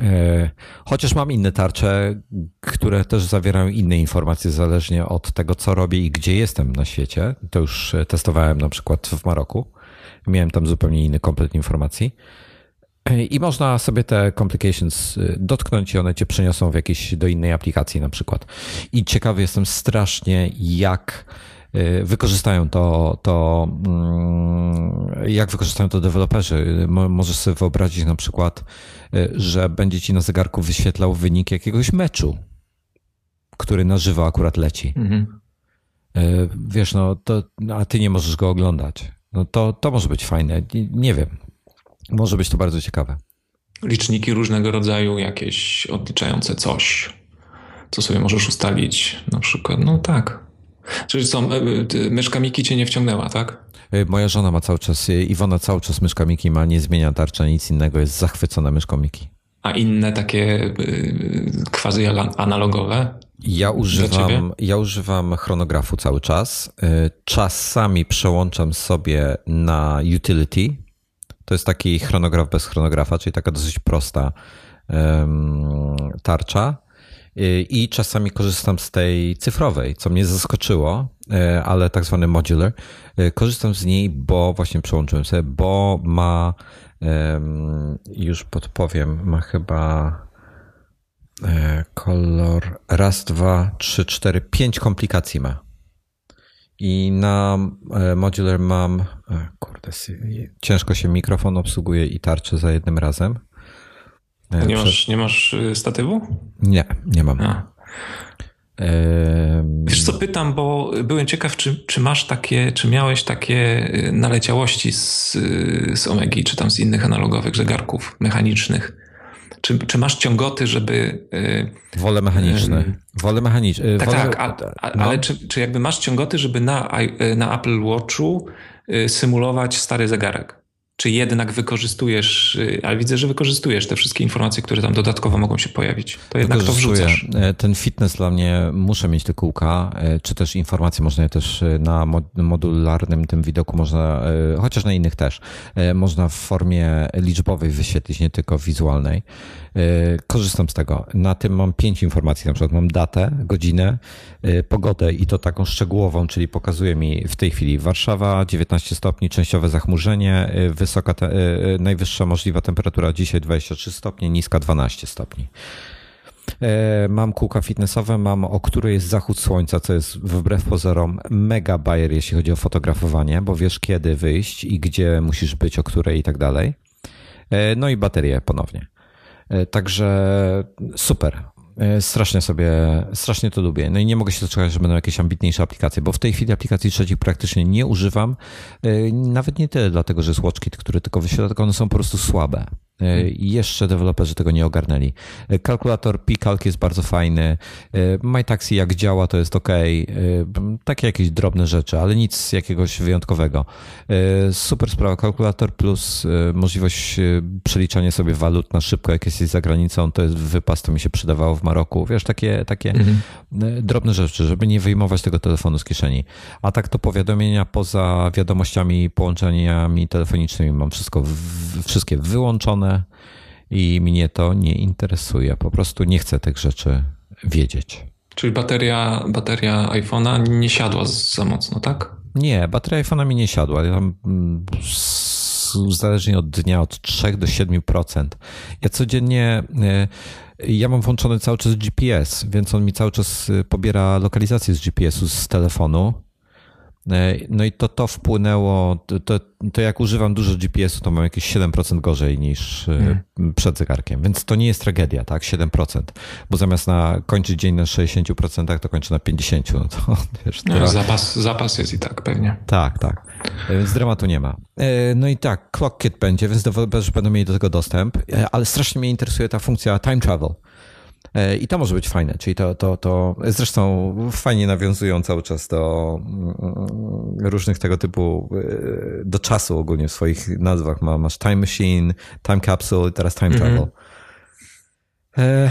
E, chociaż mam inne tarcze, które też zawierają inne informacje zależnie od tego, co robię i gdzie jestem na świecie. To już testowałem na przykład w Maroku. Miałem tam zupełnie inny komplet informacji. I można sobie te complications y, dotknąć i one cię przeniosą w jakieś do innej aplikacji na przykład. I ciekawy jestem strasznie, jak y, wykorzystają to, to mm, jak wykorzystają to deweloperzy. Możesz sobie wyobrazić na przykład, y, że będzie ci na zegarku wyświetlał wynik jakiegoś meczu, który na żywo akurat leci. Mhm. Wiesz, no to, a ty nie możesz go oglądać. No to, to może być fajne. Nie wiem. Może być to bardzo ciekawe. Liczniki różnego rodzaju, jakieś odliczające coś, co sobie możesz ustalić. Na przykład, no tak. Czyli co, e, e, myszka Miki cię nie wciągnęła, tak? E, moja żona ma cały czas, Iwona cały czas myszka Miki ma, nie zmienia tarcza, nic innego, jest zachwycona myszką Miki. A inne takie quasi analogowe? Ja używam, ja używam chronografu cały czas. Czasami przełączam sobie na utility, to jest taki chronograf bez chronografa, czyli taka dosyć prosta tarcza. I czasami korzystam z tej cyfrowej, co mnie zaskoczyło, e, ale tak zwany modular. E, korzystam z niej, bo właśnie przełączyłem sobie, bo ma, już podpowiem, ma chyba e, kolor raz, dwa, trzy, cztery, pięć komplikacji ma. I na e, Modular mam, e, kurde, ciężko się mikrofon obsługuje i tarczy za jednym razem. E, nie masz, nie masz statywu? Nie, nie mam. A. Wiesz co, pytam, bo byłem ciekaw, czy, czy masz takie, czy miałeś takie naleciałości z, z Omegi, czy tam z innych analogowych zegarków mechanicznych. Czy, czy masz ciągoty, żeby. Wolę mechaniczne. Wolę mechaniczne. Tak, tak, a, a, no. ale czy, czy jakby masz ciągoty, żeby na, na Apple Watchu symulować stary zegarek? Czy jednak wykorzystujesz, y, ale widzę, że wykorzystujesz te wszystkie informacje, które tam dodatkowo mogą się pojawić. To jednak to wrzucasz. E, ten fitness dla mnie, muszę mieć te kółka, e, czy też informacje można je też e, na modularnym tym widoku można, chociaż na innych też, można w formie liczbowej wyświetlić, nie tylko wizualnej. Korzystam z tego. Na tym mam pięć informacji, na przykład mam datę, godzinę, pogodę i to taką szczegółową, czyli pokazuje mi w tej chwili Warszawa, 19 stopni, częściowe zachmurzenie, wysoka, te, e, e, najwyższa możliwa temperatura dzisiaj 23 stopnie, niska 12 stopni. E, mam kółka fitnessowe, mam o której jest zachód słońca, co jest wbrew pozorom mega bajer, jeśli chodzi o fotografowanie, bo wiesz kiedy wyjść i gdzie musisz być, o której i tak dalej. No i baterie ponownie. Także super. E, strasznie sobie, strasznie to lubię. No i nie mogę się doczekać, że będą jakieś ambitniejsze aplikacje, bo w tej chwili aplikacji trzecich praktycznie nie używam. E, nawet nie tyle dlatego, że jest WatchKit, który tylko wyświetla, tylko one są po prostu słabe. E, I jeszcze deweloperzy tego nie ogarnęli. E, kalkulator Picalc jest bardzo fajny. E, MyTaxi jak działa, to jest ok. Takie jakieś drobne rzeczy, ale nic jakiegoś wyjątkowego. Super sprawa. Kalkulator plus możliwość przeliczania sobie walut na szybko, jak jesteś za granicą, to jest wypas, to mi się przydawało w Maroku. Wiesz, takie, takie mhm. drobne rzeczy, żeby nie wyjmować tego telefonu z kieszeni. A tak to powiadomienia poza wiadomościami, połączeniami telefonicznymi mam wszystko, wszystkie wyłączone i mnie to nie interesuje. Po prostu nie chcę tych rzeczy wiedzieć. Czyli bateria, bateria iPhone'a nie siadła za mocno, tak? Nie, bateria iPhone'a mi nie siadła. Ja tam mm, zależnie od dnia od 3 do 7%. Ja codziennie y, ja mam włączony cały czas GPS, więc on mi cały czas y, pobiera lokalizację z GPS-u z telefonu no i to, to wpłynęło, to, to jak używam dużo GPS-u, to mam jakieś 7% gorzej niż hmm. przed zegarkiem, więc to nie jest tragedia, tak? 7%, bo zamiast na kończyć dzień na 60%, to kończę na 50%. No to, wiesz, no, zapas, zapas jest i tak pewnie. Tak, tak. Więc dramatu nie ma. No i tak, ClockKit będzie, więc deweloperzy będą mieli do tego dostęp, ale strasznie mnie interesuje ta funkcja time travel. E, I to może być fajne, czyli to, to, to zresztą fajnie nawiązują cały czas do mm, różnych tego typu, e, do czasu ogólnie w swoich nazwach. Masz Time Machine, Time Capsule i teraz Time Travel. Mhm.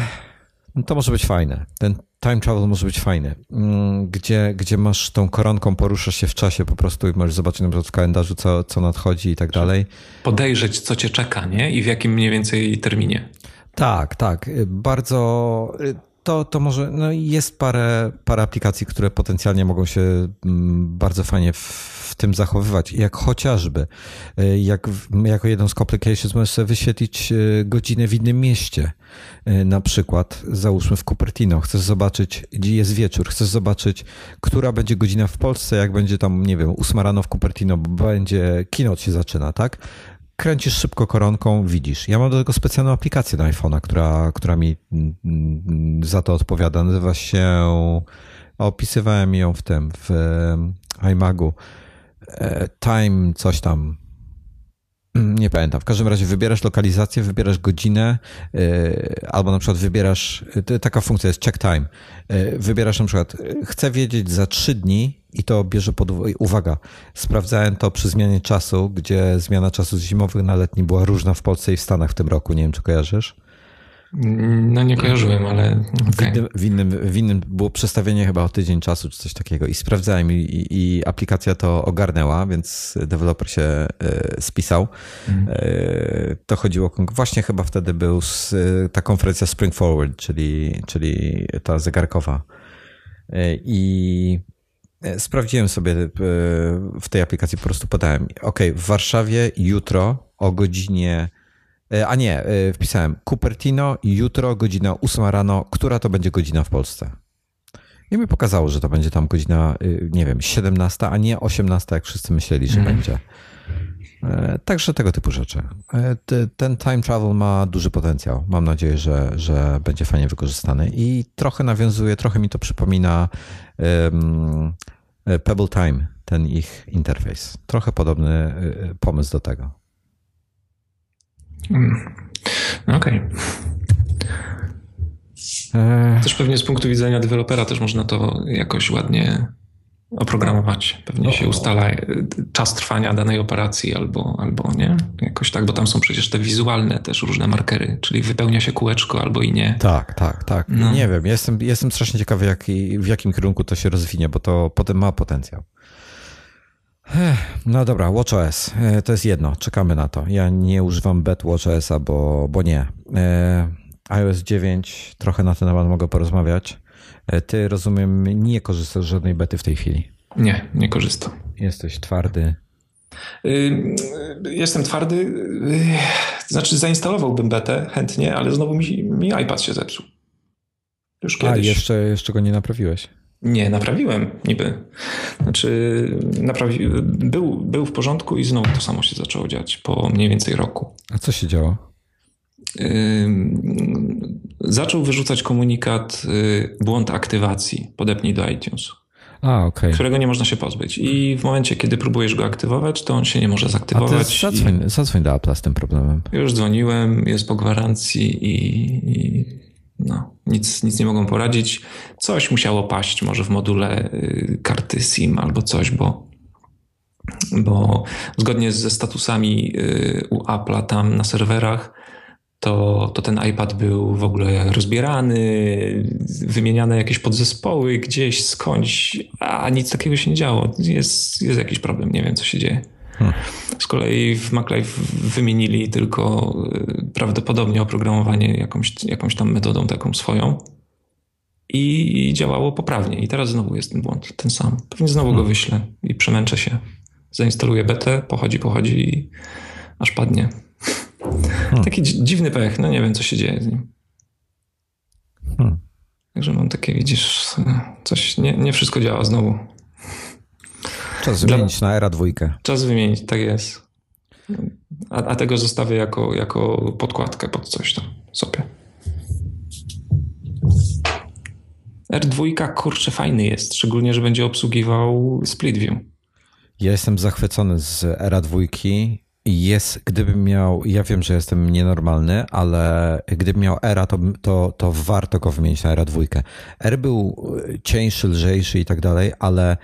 No to może być fajne. Ten time travel może być fajny, mm, gdzie, gdzie masz tą koronką, poruszasz się w czasie po prostu i możesz zobaczyć na przykład w kalendarzu, co, co nadchodzi i tak dalej. Podejrzeć, co cię czeka, nie? I w jakim mniej więcej terminie. Tak, tak. Bardzo. To, to może. No jest parę, parę aplikacji, które potencjalnie mogą się mm, bardzo fajnie w tym zachowywać. Jak chociażby, y, jak, jako jedną z complications możesz sobie wyświetlić y, godzinę w innym mieście. Y, na przykład, załóżmy w Cupertino, chcesz zobaczyć, gdzie jest wieczór, chcesz zobaczyć, która będzie godzina w Polsce, jak będzie tam, nie wiem, ósma rano w Cupertino, bo będzie keynote się zaczyna, tak? Kręcisz szybko koronką, widzisz. Ja mam do tego specjalną aplikację na iPhone'a, która, która mi mm, za to odpowiada. Nazywa się, opisywałem ją w tym, w iMagu. E, time, coś tam, Mm, nie pamiętam. W każdym razie wybierasz lokalizację, wybierasz godzinę, yy, albo na przykład wybierasz, yy, taka funkcja jest check time. Yy, wybierasz na przykład, chcę wiedzieć za trzy dni i to bierze pod uwaga. Sprawdzałem to przy zmianie czasu, gdzie zmiana czasu z zimowych na letni była różna w Polsce i w Stanach w tym roku. Nie wiem, czy kojarzysz? No nie kojarzyłem, ale. Okay. W, innym, w, innym, w innym było przestawienie chyba o tydzień czasu, czy coś takiego. I sprawdzałem, i, i aplikacja to ogarnęła, więc deweloper się e, spisał. Mhm. E, to chodziło. Właśnie chyba wtedy był z, ta konferencja Spring Forward, czyli, czyli ta zegarkowa. E, I sprawdziłem sobie w tej aplikacji, po prostu podałem. OK, w Warszawie jutro o godzinie E, a nie, e, wpisałem Cupertino jutro, godzina 8 rano. Która to będzie godzina w Polsce? I mi pokazało, że to będzie tam godzina, e, nie wiem, 17, a nie 18, jak wszyscy myśleli, że mm. będzie. Także tego typu rzeczy. Ten time travel ma duży potencjał. Mam nadzieję, że, że będzie fajnie wykorzystany i trochę nawiązuje, trochę mi to przypomina um, Pebble Time, ten ich interfejs. Trochę podobny pomysł do tego. Hmm. Okej. Okay. E, też pewnie z punktu widzenia dewelopera też można to jakoś ładnie oprogramować. Pewnie się ustala e, czas trwania danej operacji albo, albo nie. Jakoś tak, bo tam są przecież te wizualne też różne markery, czyli wypełnia się kółeczko albo i nie. Tak, tak, tak. No. Nie wiem, jestem, jestem strasznie ciekawy jak, w jakim kierunku to się rozwinie, bo to potem ma potencjał. No dobra, WatchOS. E, to jest jedno, czekamy na to. Ja nie używam bet WatchOSa, bo, bo nie. E, iOS 9, trochę na ten temat mogę porozmawiać. E, ty, rozumiem, nie korzystasz z żadnej bety w tej chwili. Nie, nie korzystam. Jesteś twardy. Jestem twardy. Znaczy, zainstalowałbym betę chętnie, ale znowu mi, mi iPad się zepsuł. Już kiedyś. A, jeszcze, jeszcze go nie naprawiłeś. Nie, naprawiłem niby. Znaczy, naprawi... był, był w porządku i znowu to samo się zaczęło dziać po mniej więcej roku. A co się działo? Yy, zaczął wyrzucać komunikat yy, błąd aktywacji, podepnij do iTunes. A, okay. Którego nie można się pozbyć. I w momencie, kiedy próbujesz go aktywować, to on się nie może zaktywować. A ty zadzwoń, i... zadzwoń do Apple z tym problemem. Już dzwoniłem, jest po gwarancji i, i no, nic, nic nie mogą poradzić. Coś musiało paść, może w module y, karty SIM albo coś, bo, bo zgodnie ze statusami y, u Apple'a tam na serwerach, to, to ten iPad był w ogóle rozbierany, wymieniane jakieś podzespoły gdzieś, skądś, a nic takiego się nie działo. Jest, jest jakiś problem, nie wiem co się dzieje. Z kolei w MacLife wymienili tylko y, prawdopodobnie oprogramowanie jakąś, jakąś tam metodą taką swoją i działało poprawnie. I teraz znowu jest ten błąd, ten sam. Pewnie znowu go hmm. wyślę i przemęczę się. Zainstaluję betę, pochodzi, pochodzi i aż padnie. Hmm. Taki dziwny pech, no nie wiem co się dzieje z nim. Hmm. Także mam takie, widzisz, coś, nie, nie wszystko działa znowu. Czas wymienić Dla... na era dwójkę. Czas wymienić, tak jest. A, a, tego zostawię jako, jako podkładkę pod coś tam sobie. R2 kurczę fajny jest, szczególnie, że będzie obsługiwał split view. Ja jestem zachwycony z era dwójki. Jest, gdybym miał, ja wiem, że jestem nienormalny, ale gdybym miał era, to, to, to warto go wymienić na era dwójkę. R był cieńszy, lżejszy i tak dalej, ale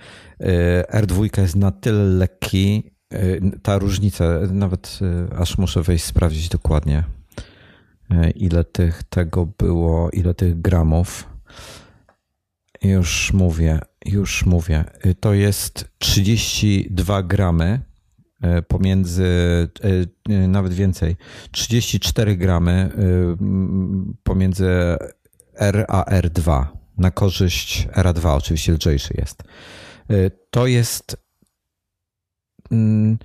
R2 jest na tyle lekki, y, ta różnica, nawet y, aż muszę wejść sprawdzić dokładnie, ile tych tego było, ile tych gramów. Już mówię, już mówię. To jest 32 gramy pomiędzy, nawet więcej, 34 gramy pomiędzy R a R2 na korzyść R2, oczywiście lżejszy jest. Y, to jest mm,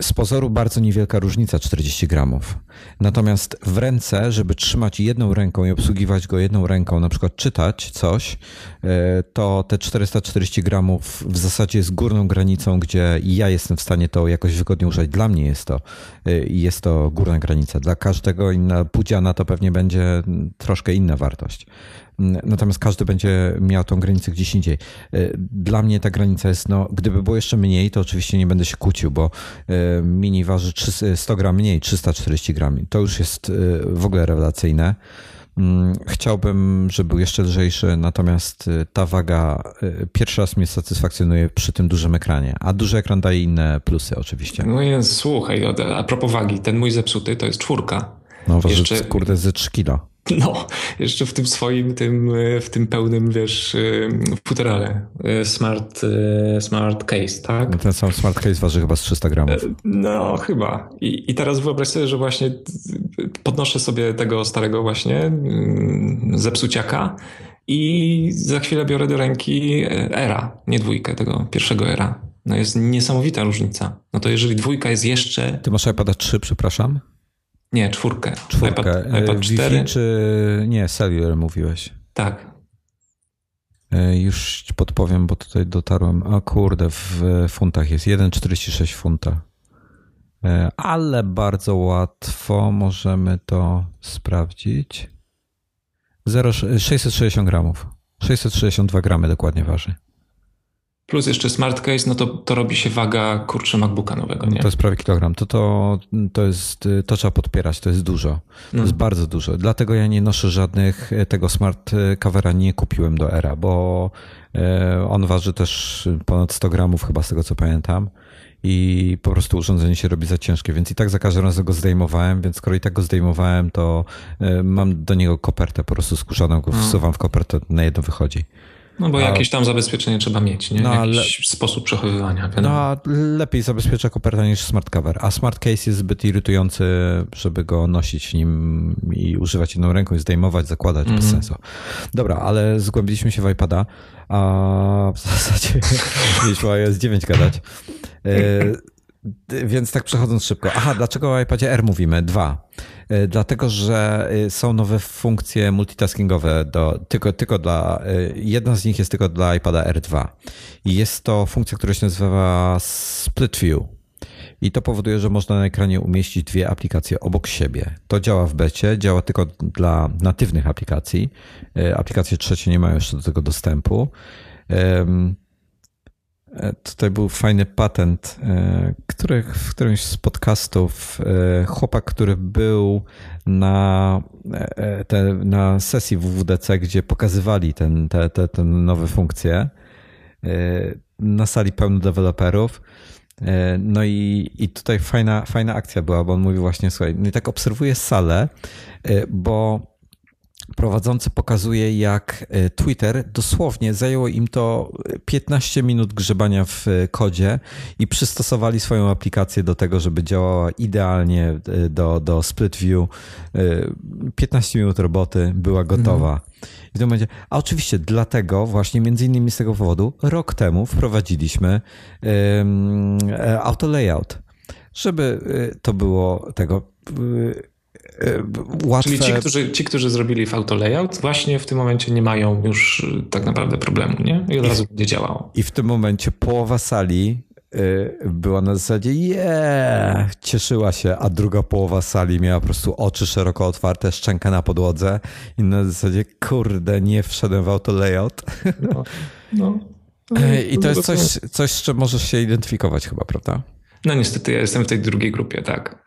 z pozoru bardzo niewielka różnica 40 gramów. Natomiast w ręce, żeby trzymać jedną ręką i obsługiwać go jedną ręką, na przykład czytać coś, y, to te 440 gramów w zasadzie jest górną granicą, gdzie ja jestem w stanie to jakoś wygodnie użyć. Dla mnie jest to y, jest to górna granica. Dla każdego inna pudziana to pewnie będzie troszkę inna wartość. Natomiast każdy będzie miał tą granicę gdzieś indziej. E, dla mnie ta granica jest, no, gdyby było jeszcze mniej, to oczywiście nie będę się kłócił, bo e, mini waży 100 gram mniej, 340 gram. To już jest e, w ogóle rewelacyjne. Mm, chciałbym, żeby był jeszcze lżejszy, natomiast ta waga pierwszy raz mnie satysfakcjonuje przy tym dużym ekranie, a duży ekran daje inne plusy oczywiście. No jest, słuchaj, a propos wagi, ten mój zepsuty to jest czwórka. No waży, jeszcze... kurde, ze 3 kilo. No, jeszcze w tym swoim, tym, w tym pełnym, wiesz, futerale. Smart, smart case, tak? Ten sam smart case waży chyba z 300 gramów. No, chyba. I, I teraz wyobraź sobie, że właśnie podnoszę sobie tego starego właśnie zepsuciaka i za chwilę biorę do ręki era, nie dwójkę, tego pierwszego era. No jest niesamowita różnica. No to jeżeli dwójka jest jeszcze... Ty masz iPada 3, przepraszam? Nie, czwórkę. Czwórkę. iPad, iPad 4. Wi-Fi czy nie, cellular mówiłeś? Tak. Już ci podpowiem, bo tutaj dotarłem. A kurde, w funtach jest 1,46 funta. Ale bardzo łatwo możemy to sprawdzić. 0, 660 gramów. 662 gramy dokładnie waży. Plus jeszcze smart case, no to, to robi się waga kurczę MacBooka nowego, nie? To jest prawie kilogram. To, to, to jest, to trzeba podpierać, to jest dużo. To no. jest bardzo dużo. Dlatego ja nie noszę żadnych, tego smart covera nie kupiłem do Era, bo on waży też ponad 100 gramów chyba z tego co pamiętam i po prostu urządzenie się robi za ciężkie, więc i tak za każdym razem go zdejmowałem, więc skoro i tak go zdejmowałem, to mam do niego kopertę po prostu skórzaną, go hmm. wsuwam w kopertę, na jedno wychodzi. No bo jakieś tam zabezpieczenie trzeba mieć, nie? No, Jakiś le... sposób przechowywania. Wiadomo. No lepiej zabezpiecza koperta niż smart cover, a smart case jest zbyt irytujący, żeby go nosić nim i używać jedną ręką i zdejmować, zakładać, mm -hmm. bez mhm. sensu. Dobra, ale zgłębiliśmy się w iPada, a w zasadzie mieliśmy iOS 9 gadać. E, więc tak przechodząc szybko. Aha, dlaczego o iPadzie R mówimy? Dwa. E, dlatego, że e, są nowe funkcje multitaskingowe do, tylko, tylko dla, jedna z nich jest tylko dla iPada R2. I jest to funkcja, która się nazywa Split View. I to powoduje, że można na ekranie umieścić dwie aplikacje obok siebie. To działa w becie, działa tylko dla natywnych aplikacji. Aplikacje trzecie nie mają jeszcze do tego dostępu. E, tutaj był fajny patent, e, który, w którymś z podcastów e, chłopak, który był na, te, na sesji WWDC, gdzie pokazywali ten, te, te, te nowe funkcje na sali pełno deweloperów. No i, i tutaj fajna, fajna akcja była, bo on mówił właśnie, słuchaj, no i tak obserwuję salę, bo prowadzący pokazuje, jak e, Twitter dosłownie zajęło im to 15 minut grzebania w e, kodzie i przystosowali swoją aplikację do tego, żeby działała idealnie e, do, do split view. 15 minut roboty była gotowa. Mhm. I w tym momencie, a oczywiście dlatego, właśnie między innymi z tego powodu, rok temu wprowadziliśmy um, auto layout, żeby to było tego łatwe. Czyli ci którzy, ci, którzy zrobili w auto layout, właśnie w tym momencie nie mają już y, tak naprawdę problemu, nie? I od I razu będzie działało. I w tym momencie połowa sali y, była na zasadzie yeah, cieszyła się, a druga połowa sali miała po prostu oczy szeroko otwarte, szczękę na podłodze i na zasadzie kurde, nie wszedłem w auto layout. No, no. no I to jest coś, coś, z czym możesz się identyfikować chyba, prawda? No niestety ja jestem w tej drugiej grupie, tak.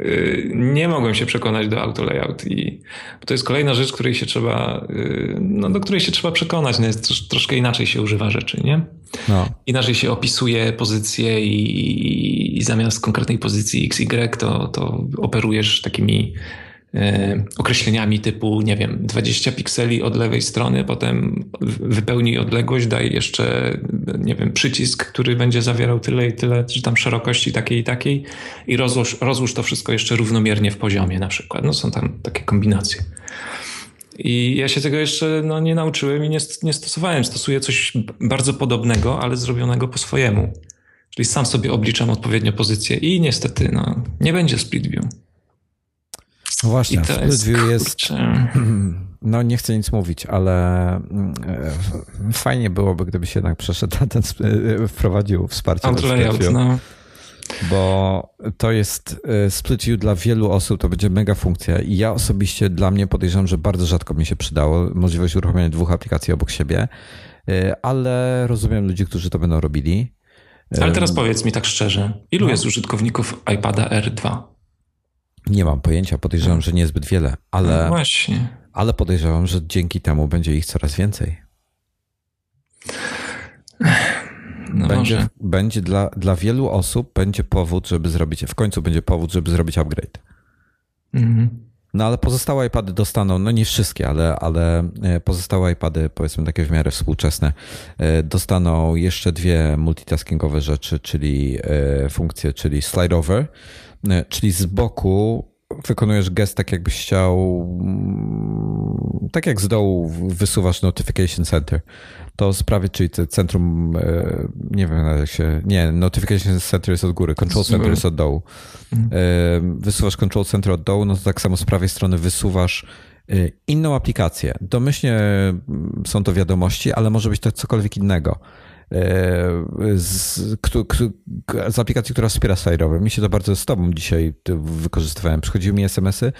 Y, nie mogłem się przekonać do auto layout i to jest kolejna rzecz, której się trzeba, y, no, do której się trzeba przekonać. No jest, troszkę inaczej się używa rzeczy, nie? No. Inaczej się opisuje pozycję i, i, zamiast konkretnej pozycji XY to, to operujesz takimi określeniami typu, nie wiem, 20 pikseli od lewej strony, potem wypełnij odległość, daj jeszcze, nie wiem, przycisk, który będzie zawierał tyle i tyle, czy tam szerokości takiej i takiej i rozłóż, rozłóż to wszystko jeszcze równomiernie w poziomie na przykład. No są tam takie kombinacje. I ja się tego jeszcze no, nie nauczyłem i nie, nie stosowałem. Stosuję coś bardzo podobnego, ale zrobionego po swojemu. Czyli sam sobie obliczam odpowiednio pozycję i niestety no, nie będzie split view. No właśnie, Split View jest. No, nie chcę nic mówić, ale mm, e, fajnie byłoby, gdyby się jednak przeszedł na ten, e, wprowadził wsparcie do layout, no. Bo to jest e, Split View dla wielu osób, to będzie mega funkcja i ja osobiście dla mnie podejrzewam, że bardzo rzadko mi się przydało możliwość uruchomienia dwóch aplikacji obok siebie, ale rozumiem ludzi, którzy to będą robili. Ale teraz powiedz mi tak szczerze, ilu no. jest użytkowników iPada R2? Nie mam pojęcia, podejrzewam, że niezbyt wiele, ale, no właśnie. ale podejrzewam, że dzięki temu będzie ich coraz więcej. No będzie, będzie dla, dla wielu osób będzie powód, żeby zrobić, w końcu będzie powód, żeby zrobić upgrade. Mhm. No ale pozostałe iPady dostaną, no nie wszystkie, ale, ale e, pozostałe iPady, powiedzmy takie w miarę współczesne, e, dostaną jeszcze dwie multitaskingowe rzeczy, czyli e, funkcje, czyli slide over, czyli z boku wykonujesz gest tak jakbyś chciał, mm, tak jak z dołu wysuwasz Notification Center, to sprawy, czyli centrum, e, nie wiem jak się, nie, Notification Center jest od góry, Control Center jest od dołu. Mhm. E, wysuwasz Control Center od dołu, no to tak samo z prawej strony wysuwasz e, inną aplikację. Domyślnie mm, są to wiadomości, ale może być to cokolwiek innego. Z, z, aplikacji, która wspiera slide'owe. Mi się to bardzo z tobą dzisiaj wykorzystywałem. Przychodziły mi SMS-y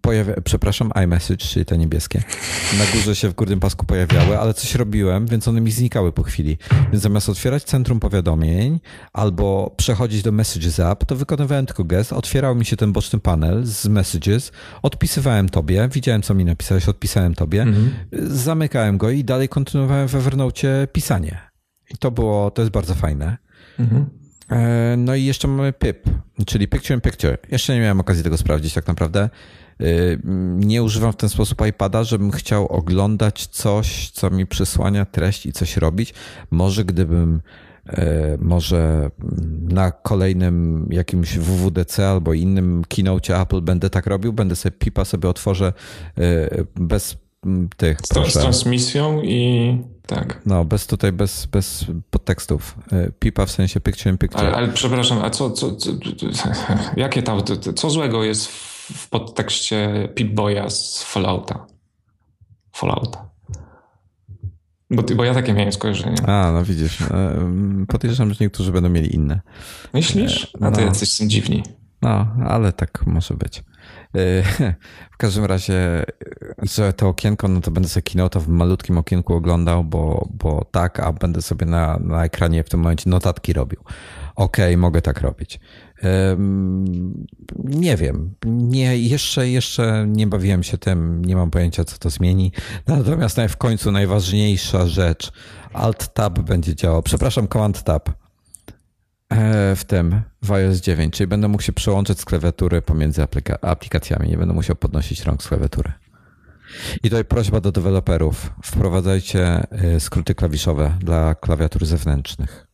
pojawia, przepraszam, iMessage, czyli te niebieskie. Na górze się w górnym pasku pojawiały, ale coś robiłem, więc one mi znikały po chwili. Więc zamiast otwierać centrum powiadomień albo przechodzić do Messages App, to wykonywałem tylko gest, otwierał mi się ten boczny panel z Messages, odpisywałem tobie, widziałem co mi napisałeś, odpisałem tobie, mhm. zamykałem go i dalej kontynuowałem we Evernote pisanie. I to było, to jest bardzo fajne. Mhm. E, no i jeszcze mamy PIP, czyli Picture in Picture. Jeszcze nie miałem okazji tego sprawdzić tak naprawdę. Y, nie używam w ten sposób iPada, żebym chciał oglądać coś, co mi przysłania treść i coś robić. Może gdybym y, może na kolejnym jakimś WWDC albo innym keynote Apple będę tak robił, będę sobie pipa sobie otworzę y, bez tych. Z, proszę. z transmisją i tak. No, bez tutaj, bez, bez podtekstów. Pipa w sensie picture in picture. Ale, ale przepraszam, a co, co, co, jakie tam, co złego jest w w podtekście Pip-Boya z Fallouta. Fallouta. Bo, bo ja takie miałem skojarzenie. A, no widzisz. E, podejrzewam, że niektórzy będą mieli inne. Myślisz? A to no. jacyś są dziwni. No, ale tak może być. E, w każdym razie, że to okienko, no to będę sobie keynote w malutkim okienku oglądał, bo, bo tak, a będę sobie na, na ekranie w tym momencie notatki robił. Okej, okay, mogę tak robić. Nie wiem. Nie, jeszcze, jeszcze nie bawiłem się tym, nie mam pojęcia, co to zmieni. Natomiast w końcu najważniejsza rzecz. Alt-Tab będzie działał. Przepraszam, Command-Tab e, w tym w iOS 9, czyli będę mógł się przełączyć z klawiatury pomiędzy aplika aplikacjami. Nie będę musiał podnosić rąk z klawiatury. I tutaj prośba do deweloperów. Wprowadzajcie e, skróty klawiszowe dla klawiatur zewnętrznych.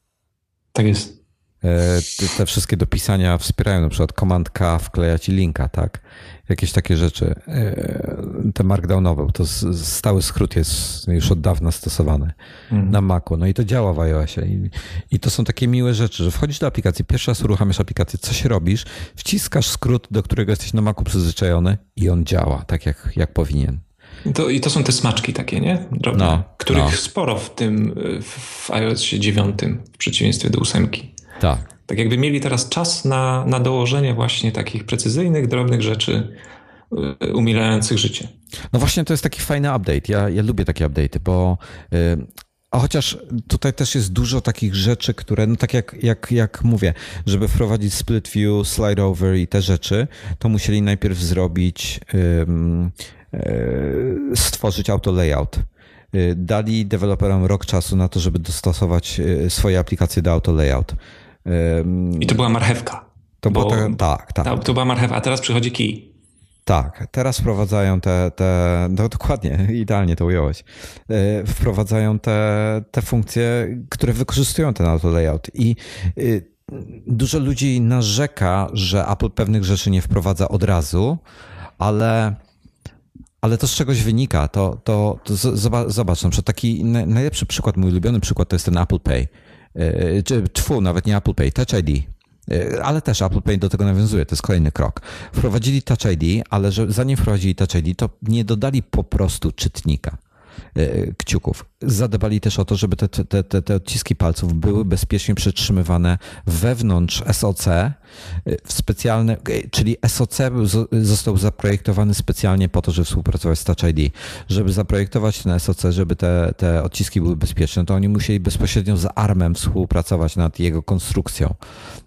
Tak jest. E, te wszystkie dopisania wspierają, na przykład Command K wkleja ci linka, tak? Jakieś takie rzeczy. E, te markdownowe, to stały skrót jest już od dawna stosowany mm. na Macu. No i to działa w iOSie. I, I to są takie miłe rzeczy, że wchodzisz do aplikacji, pierwszy raz uruchamiasz aplikację, coś robisz, wciskasz skrót, do którego jesteś na Macu przyzwyczajony i on działa tak, jak, jak powinien. To, I to są te smaczki takie, nie? Drobne, no, których no. sporo w tym w iOS 9 w przeciwieństwie do ósemki. Tak. Tak jakby mieli teraz czas na, na dołożenie właśnie takich precyzyjnych, drobnych rzeczy y, umilających życie. No właśnie to jest taki fajny update. Ja, ja lubię takie update'y, bo yy, a chociaż tutaj też jest dużo takich rzeczy, które, no tak jak, jak, jak mówię, żeby wprowadzić split view, slide over i te rzeczy, to musieli najpierw zrobić, yy, stworzyć auto layout y, dali deweloperom rok czasu na to, żeby dostosować y, swoje aplikacje do auto layout. I to była marchewka. To było tak, tak, tak. To była marchewka, a teraz przychodzi kij. Tak, teraz wprowadzają te, te no dokładnie, idealnie to ująłeś, e, wprowadzają te, te funkcje, które wykorzystują ten auto layout i y, dużo ludzi narzeka, że Apple pewnych rzeczy nie wprowadza od razu, ale ale to z czegoś wynika. To, to, to zobacz, zobacz, na przykład taki najlepszy przykład, mój ulubiony przykład to jest ten Apple Pay. E, czy tfu, nawet nie Apple Pay, Touch ID. E, ale też Apple Pay do tego nawiązuje, to jest kolejny krok. Wprowadzili Touch ID, ale że zanim wprowadzili Touch ID, to nie dodali po prostu czytnika. E, kciuków. Zadbali też o to, żeby te, te, te, te odciski palców były bezpiecznie przetrzymywane wewnątrz SOC, e, w specjalne, e, czyli SOC został zaprojektowany specjalnie po to, żeby współpracować z Touch ID. Żeby zaprojektować ten SOC, żeby te, te odciski były bezpieczne, to oni musieli bezpośrednio z ARMem współpracować nad jego konstrukcją.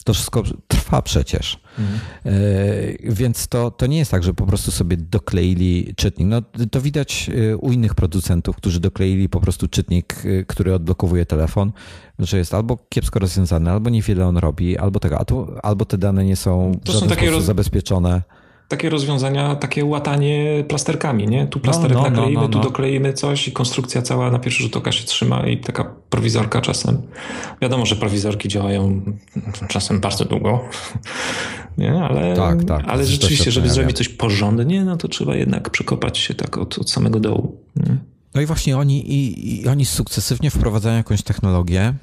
To wszystko trwa przecież. Mhm. Więc to, to nie jest tak, że po prostu sobie dokleili czytnik. No, to widać u innych producentów, którzy dokleili po prostu czytnik, który odblokowuje telefon, że jest albo kiepsko rozwiązany, albo niewiele on robi, albo tego, albo te dane nie są w żaden sposób roz... zabezpieczone. takie rozwiązania, takie łatanie plasterkami, nie? Tu plasterek no, no, nakleimy, no, no, tu no. dokleimy coś i konstrukcja cała na pierwszy rzut oka się trzyma i taka prowizorka czasem. Wiadomo, że prowizorki działają czasem bardzo długo, nie? Ale, tak, tak. ale rzeczywiście, żeby zrobić coś porządnie, no to trzeba jednak przekopać się tak od, od samego dołu. Nie? No i właśnie oni, i, i oni sukcesywnie wprowadzają jakąś technologię,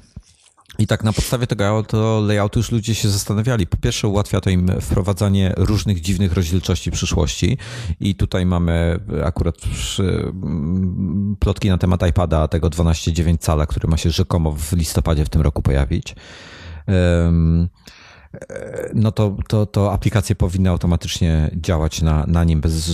i tak na podstawie tego to layoutu już ludzie się zastanawiali. Po pierwsze ułatwia to im wprowadzanie różnych dziwnych rozdzielczości przyszłości i tutaj mamy akurat mm, plotki na temat iPada tego 12,9 cala, który ma się rzekomo w listopadzie w tym roku pojawić. No to, to, to aplikacje powinny automatycznie działać na, na nim, bez,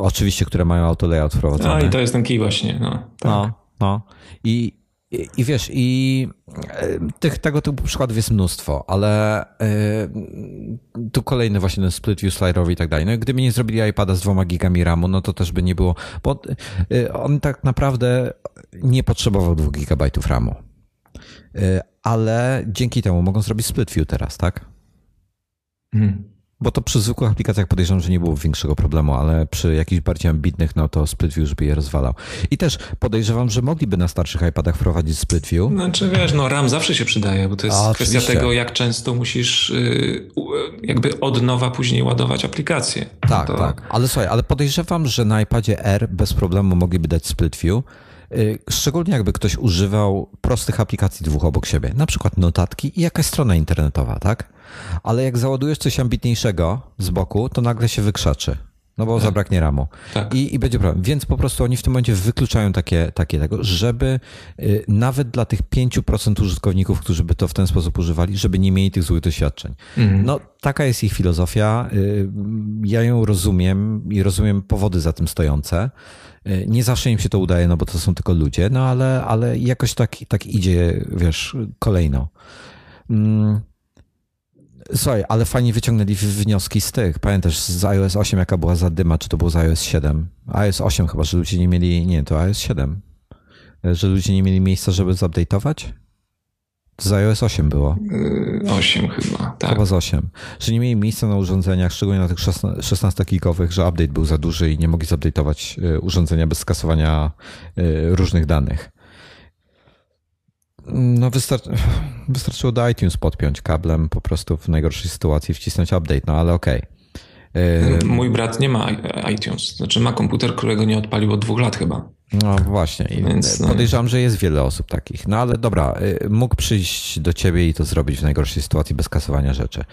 oczywiście, które mają auto layout wprowadzony. No i to jest ten key właśnie. No, tak. no, no. I, i, I, wiesz, i e, tych, tego typu przykładów jest mnóstwo, ale tu kolejny właśnie ten split view sliderowy i tak dalej. No i gdyby nie zrobili iPada z dwoma gigami RAMu, no to też by nie było, bo on tak naprawdę nie potrzebował dwóch gigabajtów RAMu. Y, ale dzięki temu mogą zrobić split view teraz, tak? Hmm. Bo to przy zwykłych aplikacjach podejrzewam, że nie było większego problemu, ale przy jakichś bardziej ambitnych, no to split view już by je rozwalał. I też podejrzewam, że mogliby na starszych iPadach wprowadzić split view. Znaczy wiesz, no RAM zawsze się przydaje, bo to jest A, kwestia oczywiście. tego, jak często musisz yy, jakby od nowa później ładować aplikację. Tak, to... tak. Ale słuchaj, ale podejrzewam, że na iPadzie R bez problemu mogliby dać split view. Y, szczególnie jakby ktoś używał prostych aplikacji dwóch obok siebie, na przykład notatki i jakaś strona internetowa, tak? Ale jak załadujesz coś ambitniejszego z boku, to nagle się wykrzaczy. No bo tak. zabraknie ramu. Tak. I, I będzie problem. Więc po prostu oni w tym momencie wykluczają takie, takie tego, żeby y, nawet dla tych 5% użytkowników, którzy by to w ten sposób używali, żeby nie mieli tych złych doświadczeń. Mhm. No taka jest ich filozofia. Y, ja ją rozumiem i rozumiem powody za tym stojące. Y, nie zawsze im się to udaje, no bo to są tylko ludzie, no ale, ale jakoś tak, tak idzie, wiesz, kolejno. Mm. Słuchaj, ale fajnie wyciągnęli wnioski z tych. Pamiętasz z iOS 8 jaka była zadyma, czy to było z iOS 7? iOS 8 chyba, że ludzie nie mieli, nie, to iOS 7. Że ludzie nie mieli miejsca, żeby zupdate'ować? Z iOS 8 było. 8 yy, chyba, tak. Chyba z 8. Że nie mieli miejsca na urządzeniach, szczególnie na tych 16-gigowych, że update był za duży i nie mogli zupdate'ować yy, urządzenia bez skasowania yy, różnych danych. No wystarczy, wystarczyło do iTunes podpiąć kablem, po prostu w najgorszej sytuacji wcisnąć update, no ale okej. Okay. Mój brat nie ma iTunes, znaczy ma komputer, którego nie odpalił od dwóch lat chyba. No właśnie. Więc, no. Podejrzewam, że jest wiele osób takich. No ale dobra, y, mógł przyjść do ciebie i to zrobić w najgorszej sytuacji bez kasowania rzeczy. Y,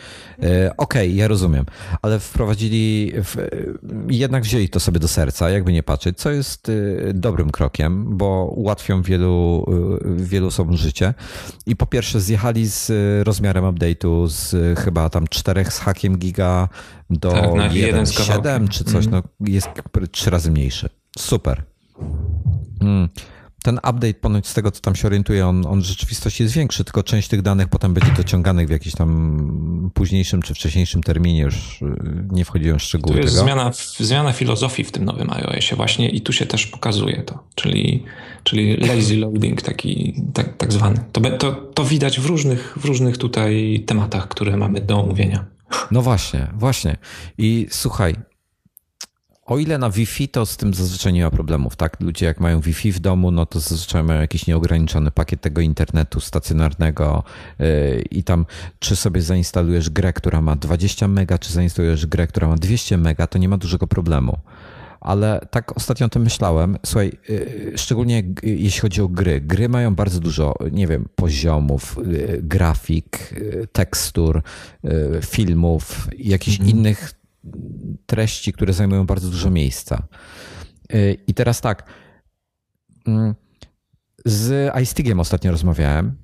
okej, okay, ja rozumiem, ale wprowadzili, jednak wzięli to sobie do serca, jakby nie patrzeć, co jest y, dobrym krokiem, bo ułatwią wielu, wielu osobom życie. I po pierwsze zjechali z rozmiarem update'u z chyba tam 4 z hakiem giga do tak, 1,7 czy coś, mm. no jest trzy razy mniejszy. Super. Mm. Ten update ponoć z tego, co tam się orientuje, on, on w rzeczywistości jest większy, tylko część tych danych potem będzie dociąganych w jakimś tam późniejszym czy wcześniejszym terminie, już y, nie wchodziłem w szczegóły. Tu jest tego. Zmiana, zmiana filozofii w tym nowym iOSie właśnie i tu się też pokazuje to, czyli, czyli lazy loading taki tak, tak zwany. To, to, to widać w różnych, w różnych tutaj tematach, które mamy do omówienia. No właśnie, właśnie. I słuchaj, o ile na Wi-Fi, to z tym zazwyczaj nie ma problemów, tak? Ludzie jak mają Wi-Fi w domu, no to zazwyczaj mają jakiś nieograniczony pakiet tego internetu stacjonarnego yy, i tam czy sobie zainstalujesz grę, która ma 20 mega, czy zainstalujesz grę, która ma 200 mega, to nie ma dużego problemu. Ale tak ostatnio o tym myślałem. Słuchaj, yy, szczególnie jeśli chodzi o gry. Gry mają bardzo dużo, nie wiem, poziomów, yy, grafik, tekstur, filmów, jakichś mhm. innych treści, które zajmują bardzo dużo miejsca. Y, I teraz tak. Mm, z iStigiem ostatnio rozmawiałem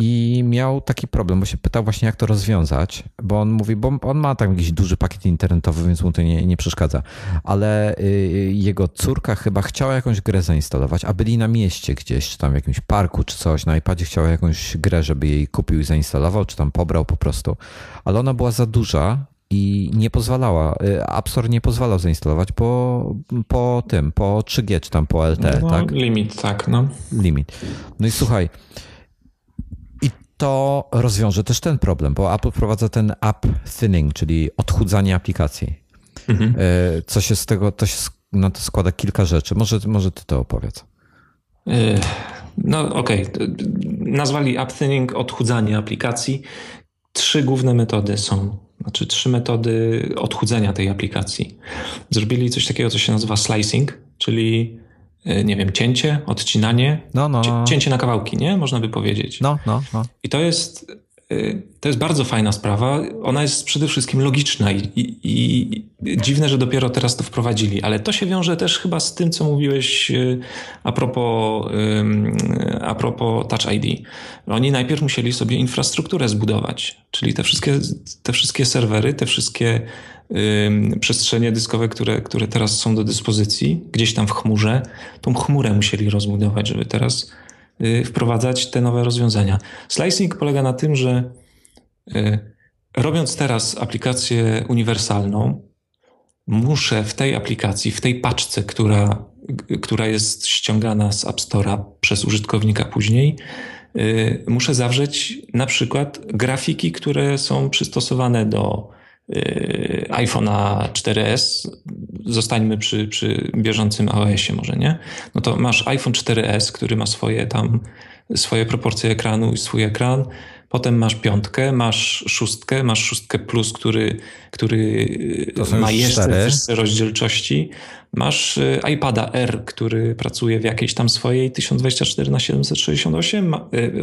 i miał taki problem, bo się pytał właśnie, jak to rozwiązać, bo on mówi, bo on ma tam jakiś duży pakiet internetowy, więc mu to nie, nie przeszkadza, ale y, jego córka chyba chciała jakąś grę zainstalować, a byli na mieście gdzieś, czy tam w jakimś parku, czy coś, na iPadzie chciała jakąś grę, żeby jej kupił i zainstalował, czy tam pobrał po prostu, ale ona była za duża i nie pozwalała, y, App Store nie pozwalał zainstalować po, po tym, po 3G czy tam po LTE, no, tak? Limit, tak, no. Limit. No i słuchaj, i to rozwiąże też ten problem, bo Apple wprowadza ten app thinning, czyli odchudzanie aplikacji. Mhm. Co się z tego, to się na to składa kilka rzeczy. Może, może ty to opowiedz. No okej, okay. nazwali upthinning odchudzanie aplikacji. Trzy główne metody są, znaczy trzy metody odchudzenia tej aplikacji. Zrobili coś takiego, co się nazywa slicing, czyli e, nie wiem, cięcie, odcinanie, no, no, no. cięcie na kawałki, nie? Można by powiedzieć. No, no, no. I to jest to jest bardzo fajna sprawa. Ona jest przede wszystkim logiczna i, i, i, dziwne, że dopiero teraz to wprowadzili, ale to się wiąże też chyba z tym, co mówiłeś y, a propos, a propos Touch ID. Oni najpierw musieli sobie infrastrukturę zbudować, czyli te wszystkie, te wszystkie serwery, te wszystkie przestrzenie dyskowe, które, które teraz są do dyspozycji, gdzieś tam w chmurze, tą chmurę musieli rozbudować, żeby teraz wprowadzać te nowe rozwiązania. Slicing polega na tym, że y, robiąc teraz aplikację uniwersalną, muszę w tej aplikacji, w tej paczce, która, która jest ściągana z App Store'a przez użytkownika później, y, muszę zawrzeć na przykład grafiki, które są przystosowane do iPhone'a 4S, zostańmy przy, przy bieżącym iOSie może, nie? No to masz iPhone 4S, który ma swoje tam, swoje proporcje ekranu i swój ekran, potem masz piątkę, masz szóstkę, masz szóstkę plus, który, który ma jeszcze wyższe rozdzielczości, masz y, iPada R, który pracuje w jakiejś tam swojej 1024 na 768,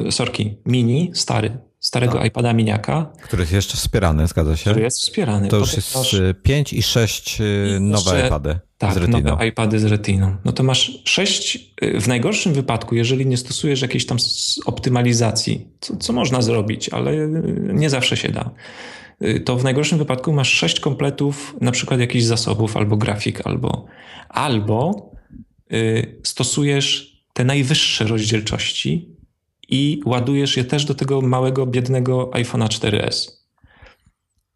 y, sorki, mini, stary, starego tak. iPada miniaka. Który jest jeszcze wspierany, zgadza się? Który jest wspierany. To już jest masz... 5 y, i 6 y, nowe iPady. Tak, z Retiną. nowe iPady z Retiną. No to masz 6, y, w najgorszym wypadku, jeżeli nie stosujesz jakiejś tam optymalizacji, co, co można zrobić, ale nie zawsze się da, to w najgorszym wypadku masz 6 kompletów na przykład jakichś zasobów albo grafik, albo, albo y, stosujesz te najwyższe rozdzielczości, i ładujesz je też do tego małego, biednego iPhone'a 4S.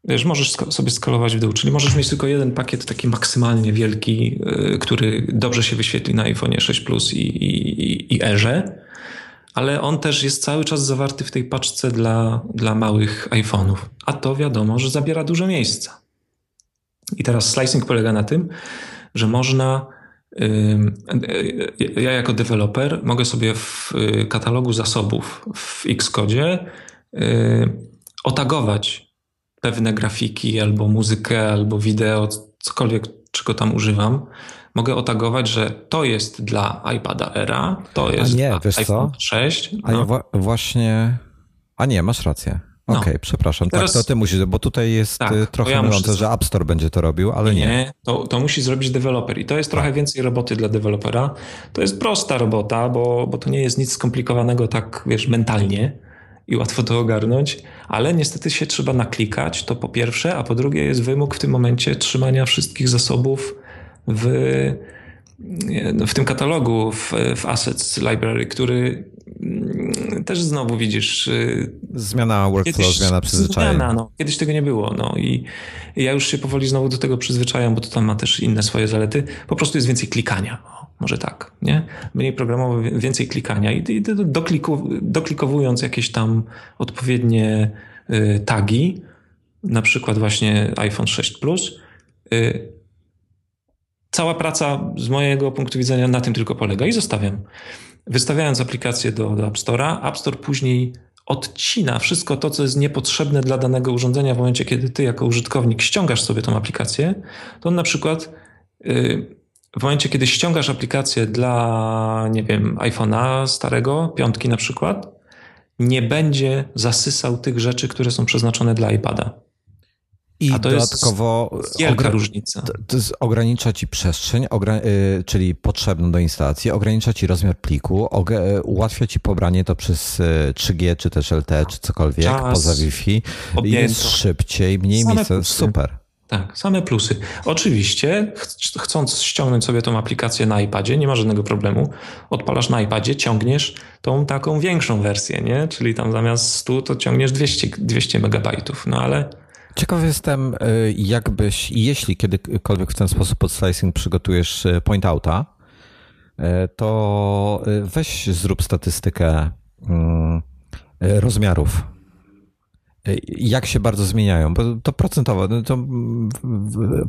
Wiesz, możesz sobie skalować w dół, czyli możesz mieć tylko jeden pakiet taki maksymalnie wielki, y, który dobrze się wyświetli na iPhone'ie 6 Plus i, i, i Airze, ale on też jest cały czas zawarty w tej paczce dla, dla małych iPhone'ów. A to wiadomo, że zabiera dużo miejsca. I teraz slicing polega na tym, że można ja jako deweloper mogę sobie w y, katalogu zasobów w Xcode y, otagować pewne grafiki albo muzykę, albo wideo, cokolwiek, czego tam używam. Mogę otagować, że to jest dla iPada Era, to jest nie, dla iPhone 6. A no. ja właśnie... A nie, masz rację. No. Okej, okay, przepraszam. Teraz, tak, to ty musisz, bo tutaj jest tak, y, trochę ja mylące, że App Store będzie to robił, ale nie. Nie, to, to musi zrobić deweloper i to jest trochę tak. więcej roboty dla dewelopera. To jest prosta robota, bo, bo to nie jest nic skomplikowanego tak, wiesz, mentalnie i łatwo to ogarnąć, ale niestety się trzeba naklikać, to po pierwsze, a po drugie jest wymóg w tym momencie trzymania wszystkich zasobów w, w tym katalogu, w, w Assets Library, który też znowu widzisz. Y, zmiana workflow, kiedyś, zmiana przyzwyczajenia. Zmiana, no. Kiedyś tego nie było. No. I ja już się powoli znowu do tego przyzwyczajam, bo to tam ma też inne swoje zalety. Po prostu jest więcej klikania. O, może tak, nie? Mniej programowo, więcej klikania i, i dokliku, doklikowując jakieś tam odpowiednie y, tagi, na przykład właśnie iPhone 6 Plus, y, cała praca z mojego punktu widzenia na tym tylko polega i zostawiam wystawiając aplikację do, do App Store'a, App Store później odcina wszystko to, co jest niepotrzebne dla danego urządzenia w momencie, kiedy ty jako użytkownik ściągasz sobie tą aplikację, to on na przykład y, w momencie, kiedy ściągasz aplikację dla, nie wiem, iPhone'a starego, piątki na przykład, nie będzie zasysał tych rzeczy, które są przeznaczone dla iPada. I A to dodatkowo jest wielka różnica. To, to jest, ogranicza ci przestrzeń, y, czyli potrzebną do instalacji, ogranicza ci rozmiar pliku, y, ułatwia ci pobranie to przez 3G, y, czy też LTE, czy cokolwiek, Czas, poza Wi-Fi. Jest szybciej, mniej miejsca. Super. Tak, same plusy. Oczywiście, ch chcąc ściągnąć sobie tą aplikację na iPadzie, nie ma żadnego problemu. Odpalasz na iPadzie, ciągniesz tą taką większą wersję, nie? Czyli tam zamiast 100 to ciągniesz 200, 200 megabajtów. No ale Ciekaw jestem, y, jakbyś, jeśli kiedykolwiek w ten sposób pod slicing przygotujesz y, point outa, y, to weź zrób statystykę rozmiarów. Jak się bardzo zmieniają? Bo to procentowo, no to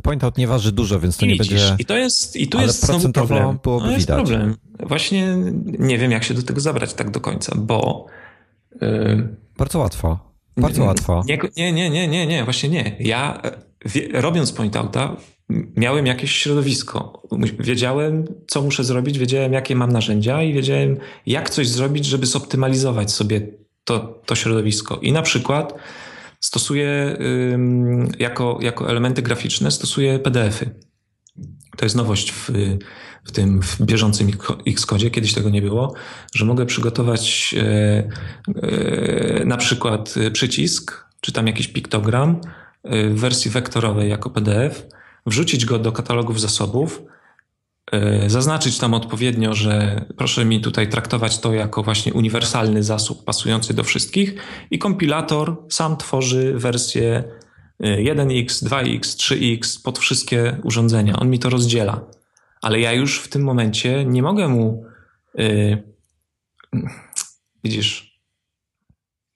point out nie waży dużo, więc to I nie widzisz, będzie. I to jest, i tu ale jest procentowo problem. byłoby no jest widać. problem. Właśnie nie wiem, jak się do tego zabrać tak do końca, bo. Bardzo łatwo. Bardzo łatwo. Nie, nie, nie, nie, nie, właśnie nie. Ja robiąc point outa, miałem jakieś środowisko. Wiedziałem, co muszę zrobić, wiedziałem, jakie mam narzędzia i wiedziałem, jak coś zrobić, żeby zoptymalizować sobie to, to środowisko. I na przykład stosuję jako, jako elementy graficzne stosuję PDF-y. To jest nowość w, w tym w bieżącym Xcode, kiedyś tego nie było, że mogę przygotować e, e, na przykład przycisk, czy tam jakiś piktogram e, w wersji wektorowej jako PDF, wrzucić go do katalogów zasobów, E, zaznaczyć tam odpowiednio, że proszę mi tutaj traktować to jako właśnie uniwersalny zasób pasujący do wszystkich i kompilator sam tworzy wersję 1x, 2x, 3x pod wszystkie urządzenia. On mi to rozdziela. Ale ja już w tym momencie nie mogę mu yy, widzisz,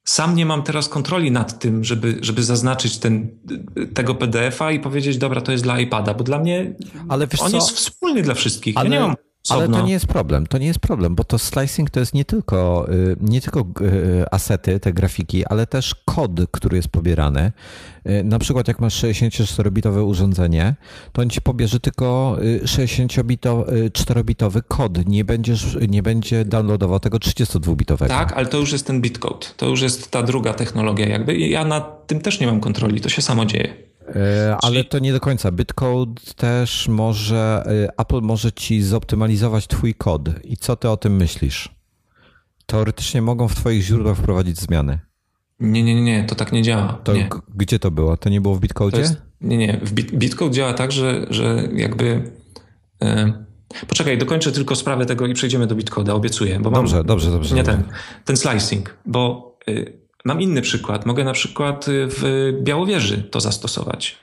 sam nie mam teraz kontroli nad tym, żeby, żeby zaznaczyć ten, tego PDF-a i powiedzieć, dobra, to jest dla iPada, bo dla mnie Ale on co? jest wspólny dla wszystkich. Ale, ja ale to nie jest problem, to nie jest problem, bo to slicing to jest nie tylko, y, nie tylko y, asety, te grafiki, ale też kod, który jest pobierany. Y, na przykład jak masz 64-bitowe urządzenie, to on ci pobierze tylko 64-bitowy kod, nie, będziesz, nie będzie downloadował tego 32-bitowego. Tak, ale to już jest ten bitcode, to już jest ta druga technologia jakby ja nad tym też nie mam kontroli, to się samo dzieje. E, ale to nie do końca. Bitcode też może, e, Apple może ci zoptymalizować twój kod. I co ty o tym myślisz? Teoretycznie mogą w twoich źródłach wprowadzić zmiany. Nie, nie, nie, to tak nie działa. To nie. Gdzie to było? To nie było w Bitcode? Nie, nie. W Bit, Bitcode działa tak, że, że jakby... E, poczekaj, dokończę tylko sprawę tego i przejdziemy do Bitcode'a, obiecuję. Bo dobrze, mam, dobrze, dobrze. Nie dobrze. ten, ten slicing, bo... Y, Mam inny przykład. Mogę na przykład y, w Białowieży to zastosować.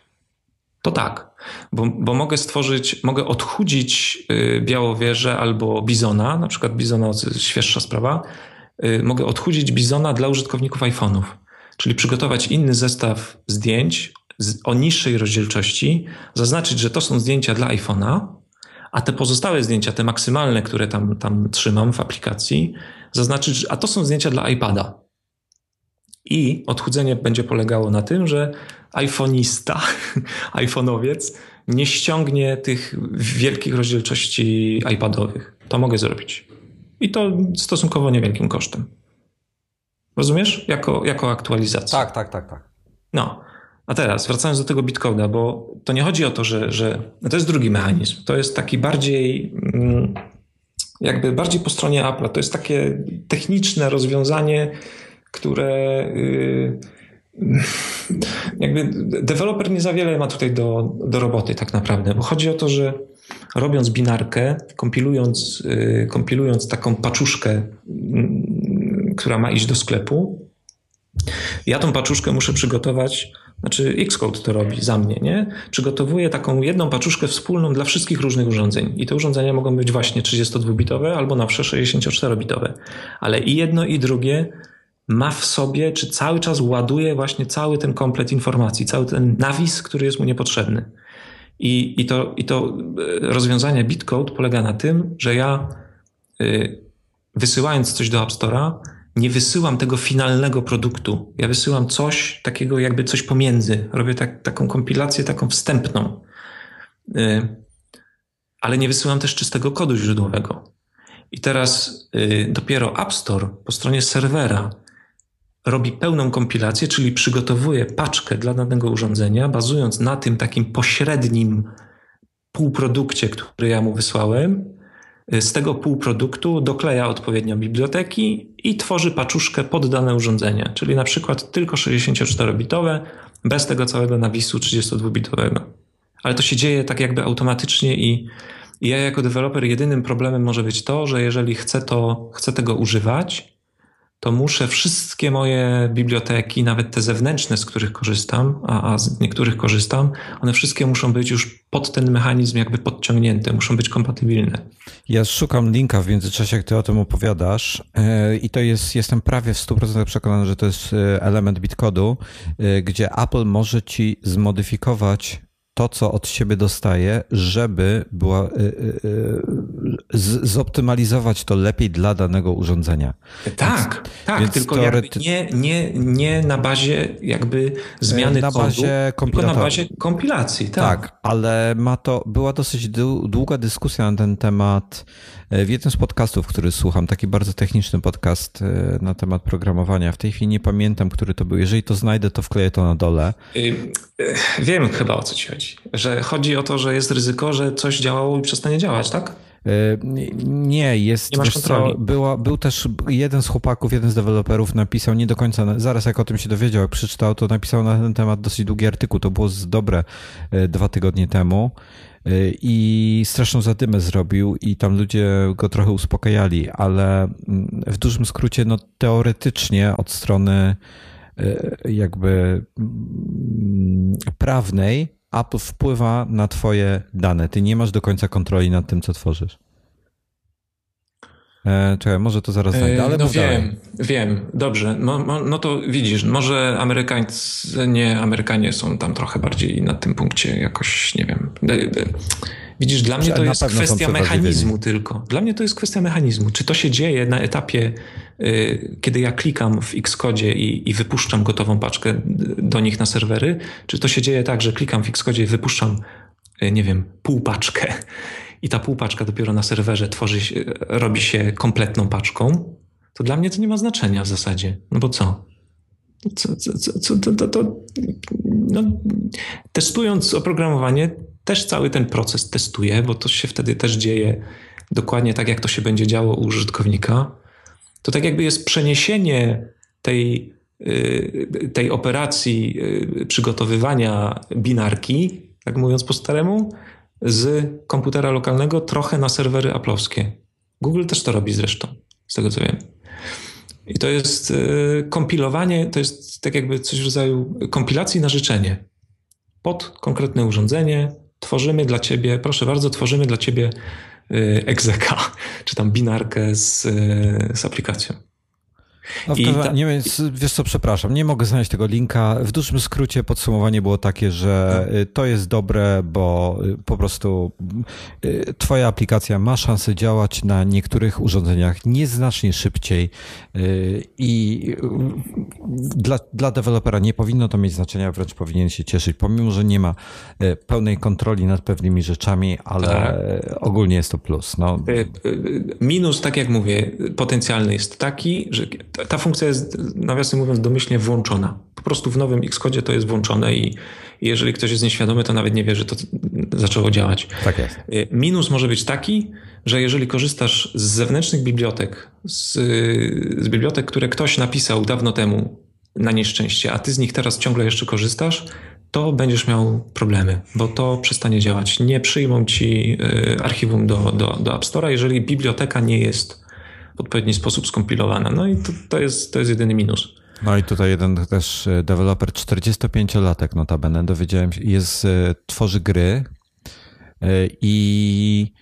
To tak, bo, bo mogę stworzyć, mogę odchudzić y, Białowieżę albo Bizona, na przykład Bizona, świeższa sprawa, y, mogę odchudzić Bizona dla użytkowników iPhone'ów, czyli przygotować inny zestaw zdjęć o niższej rozdzielczości, zaznaczyć, że to są zdjęcia dla iPhone'a, a te pozostałe zdjęcia, te maksymalne, które tam, tam trzymam w aplikacji, zaznaczyć, a to są zdjęcia dla iPada. I odchudzenie będzie polegało na tym, że iPhoneista, iPhoneowiec nie ściągnie tych wielkich rozdzielczości iPadowych. To mogę zrobić. I to stosunkowo niewielkim kosztem. Rozumiesz? Jako, jako aktualizacja. Tak, tak, tak, tak. No. A teraz, wracając do tego Bitcoina, bo to nie chodzi o to, że, że no to jest drugi mechanizm. To jest taki bardziej, mm, jakby bardziej po stronie Apple. To jest takie techniczne rozwiązanie, które y, jakby deweloper nie za wiele ma tutaj do, do roboty tak naprawdę, bo chodzi o to, że robiąc binarkę, kompilując, y, kompilując taką paczuszkę, mm, która ma iść do sklepu, ja tą paczuszkę muszę przygotować, znaczy Xcode to robi za mnie, nie? Przygotowuję taką jedną paczuszkę wspólną dla wszystkich różnych urządzeń. I te urządzenia mogą być właśnie 32-bitowe albo nowsze 64-bitowe. Ale i jedno i drugie ma w sobie, czy cały czas ładuje właśnie cały ten komplet informacji, cały ten nawis, który jest mu niepotrzebny. I, i, to, i to e, rozwiązanie Bitcode polega na tym, że ja y, wysyłając coś do App Store'a, nie wysyłam tego finalnego produktu. Ja wysyłam coś takiego, jakby coś pomiędzy. Robię tak, taką kompilację, taką wstępną. Y, ale nie wysyłam też czystego kodu źródłowego. I teraz y, dopiero App Store po stronie serwera robi pełną kompilację, czyli przygotowuje paczkę dla danego urządzenia, bazując na tym takim pośrednim półprodukcie, który ja mu wysłałem. Z tego półproduktu dokleja odpowiednio biblioteki i tworzy paczuszkę pod dane urządzenie, czyli na przykład tylko 64-bitowe, bez tego całego nawisu 32-bitowego. Ale to się dzieje tak jakby automatycznie i ja jako deweloper jedynym problemem może być to, że jeżeli chcę, to, chcę tego używać, to muszę wszystkie moje biblioteki, nawet te zewnętrzne, z których korzystam, a, a z niektórych korzystam, one wszystkie muszą być już pod ten mechanizm jakby podciągnięte, muszą być kompatybilne. Ja szukam linka w międzyczasie, jak ty o tym opowiadasz e, i to jest, jestem prawie w 100% przekonany, że to jest e, element bitkodu, e, gdzie Apple może ci zmodyfikować to, co od siebie dostaje, żeby była, y, y, y, z, zoptymalizować to lepiej dla danego urządzenia. Tak, więc, tak, więc tylko teorety... nie, nie, nie na bazie jakby zmiany na kodu, bazie tylko na bazie kompilacji. Tak. tak, ale ma to, była dosyć długa dyskusja na ten temat w jednym z podcastów, który słucham, taki bardzo techniczny podcast e, na temat programowania. W tej chwili nie pamiętam, który to był. Jeżeli to znajdę, to wkleję to na dole. E, wiem chyba o co ci chodzi. Że chodzi o to, że jest ryzyko, że coś działało i przestanie działać, tak? E, nie, jest. Nie. Co, była, był też jeden z chłopaków, jeden z deweloperów napisał nie do końca, zaraz jak o tym się dowiedział, jak przeczytał, to napisał na ten temat dosyć długi artykuł. To było z dobre dwa tygodnie temu. Y, i straszną zadymę zrobił i tam ludzie go trochę uspokajali, ale mm, w dużym skrócie, no teoretycznie od strony y, jakby mm, prawnej Apple wpływa na twoje dane. Ty nie masz do końca kontroli nad tym, co tworzysz. E, czekaj, może to zaraz znajdę, ale No wiem, dalej. wiem, dobrze. No, no to widzisz, może Amerykańcy, nie, Amerykanie są tam trochę bardziej na tym punkcie jakoś, nie wiem. E, e, widzisz, dla mnie to jest kwestia mechanizmu tylko. Dla mnie to jest kwestia mechanizmu. Czy to się dzieje na etapie, kiedy ja klikam w Xcode i, i wypuszczam gotową paczkę do nich na serwery, czy to się dzieje tak, że klikam w Xcode i wypuszczam, nie wiem, pół paczkę i ta półpaczka dopiero na serwerze tworzy się, robi się kompletną paczką, to dla mnie to nie ma znaczenia w zasadzie. No bo co? co, co, co to, to, to, no, testując oprogramowanie, też cały ten proces testuję, bo to się wtedy też dzieje dokładnie tak, jak to się będzie działo u użytkownika. To tak jakby jest przeniesienie tej, y, tej operacji y, przygotowywania binarki, tak mówiąc po staremu, z komputera lokalnego trochę na serwery aplowskie. Google też to robi zresztą, z tego co wiem. I to jest y, kompilowanie, to jest tak jakby coś w rodzaju kompilacji na życzenie. Pod konkretne urządzenie tworzymy dla ciebie, proszę bardzo, tworzymy dla ciebie y, egzeka, czy tam binarkę z, y, z aplikacją. No, ta... nie wiesz co, przepraszam, nie mogę znaleźć tego linka. W dużym skrócie podsumowanie było takie, że no. to jest dobre, bo y, po prostu y, twoja aplikacja ma szansę działać na niektórych urządzeniach nieznacznie szybciej i dla, dla dewelopera nie powinno to mieć znaczenia, wręcz powinien się cieszyć, pomimo, że nie ma pełnej kontroli nad pewnymi rzeczami, ale tak. ogólnie jest to plus. No. Minus, tak jak mówię, potencjalny jest taki, że ta funkcja jest, nawiasem mówiąc, domyślnie włączona. Po prostu w nowym Xcode to jest włączone i jeżeli ktoś jest nieświadomy, to nawet nie wie, że to zaczęło działać. Tak jest. Y, minus może być taki, że jeżeli korzystasz z zewnętrznych bibliotek, z, z bibliotek, które ktoś napisał dawno temu na nieszczęście, a ty z nich teraz ciągle jeszcze korzystasz, to będziesz miał problemy, bo to przestanie działać. Nie przyjmą ci y, archiwum do, do, do App Store'a, jeżeli biblioteka nie jest odpowiedni sposób skompilowana. No i to, to, jest, to jest jedyny minus. No i tutaj jeden też e, deweloper, 45-latek notabene, dowiedziałem się, jest, e, tworzy gry e, i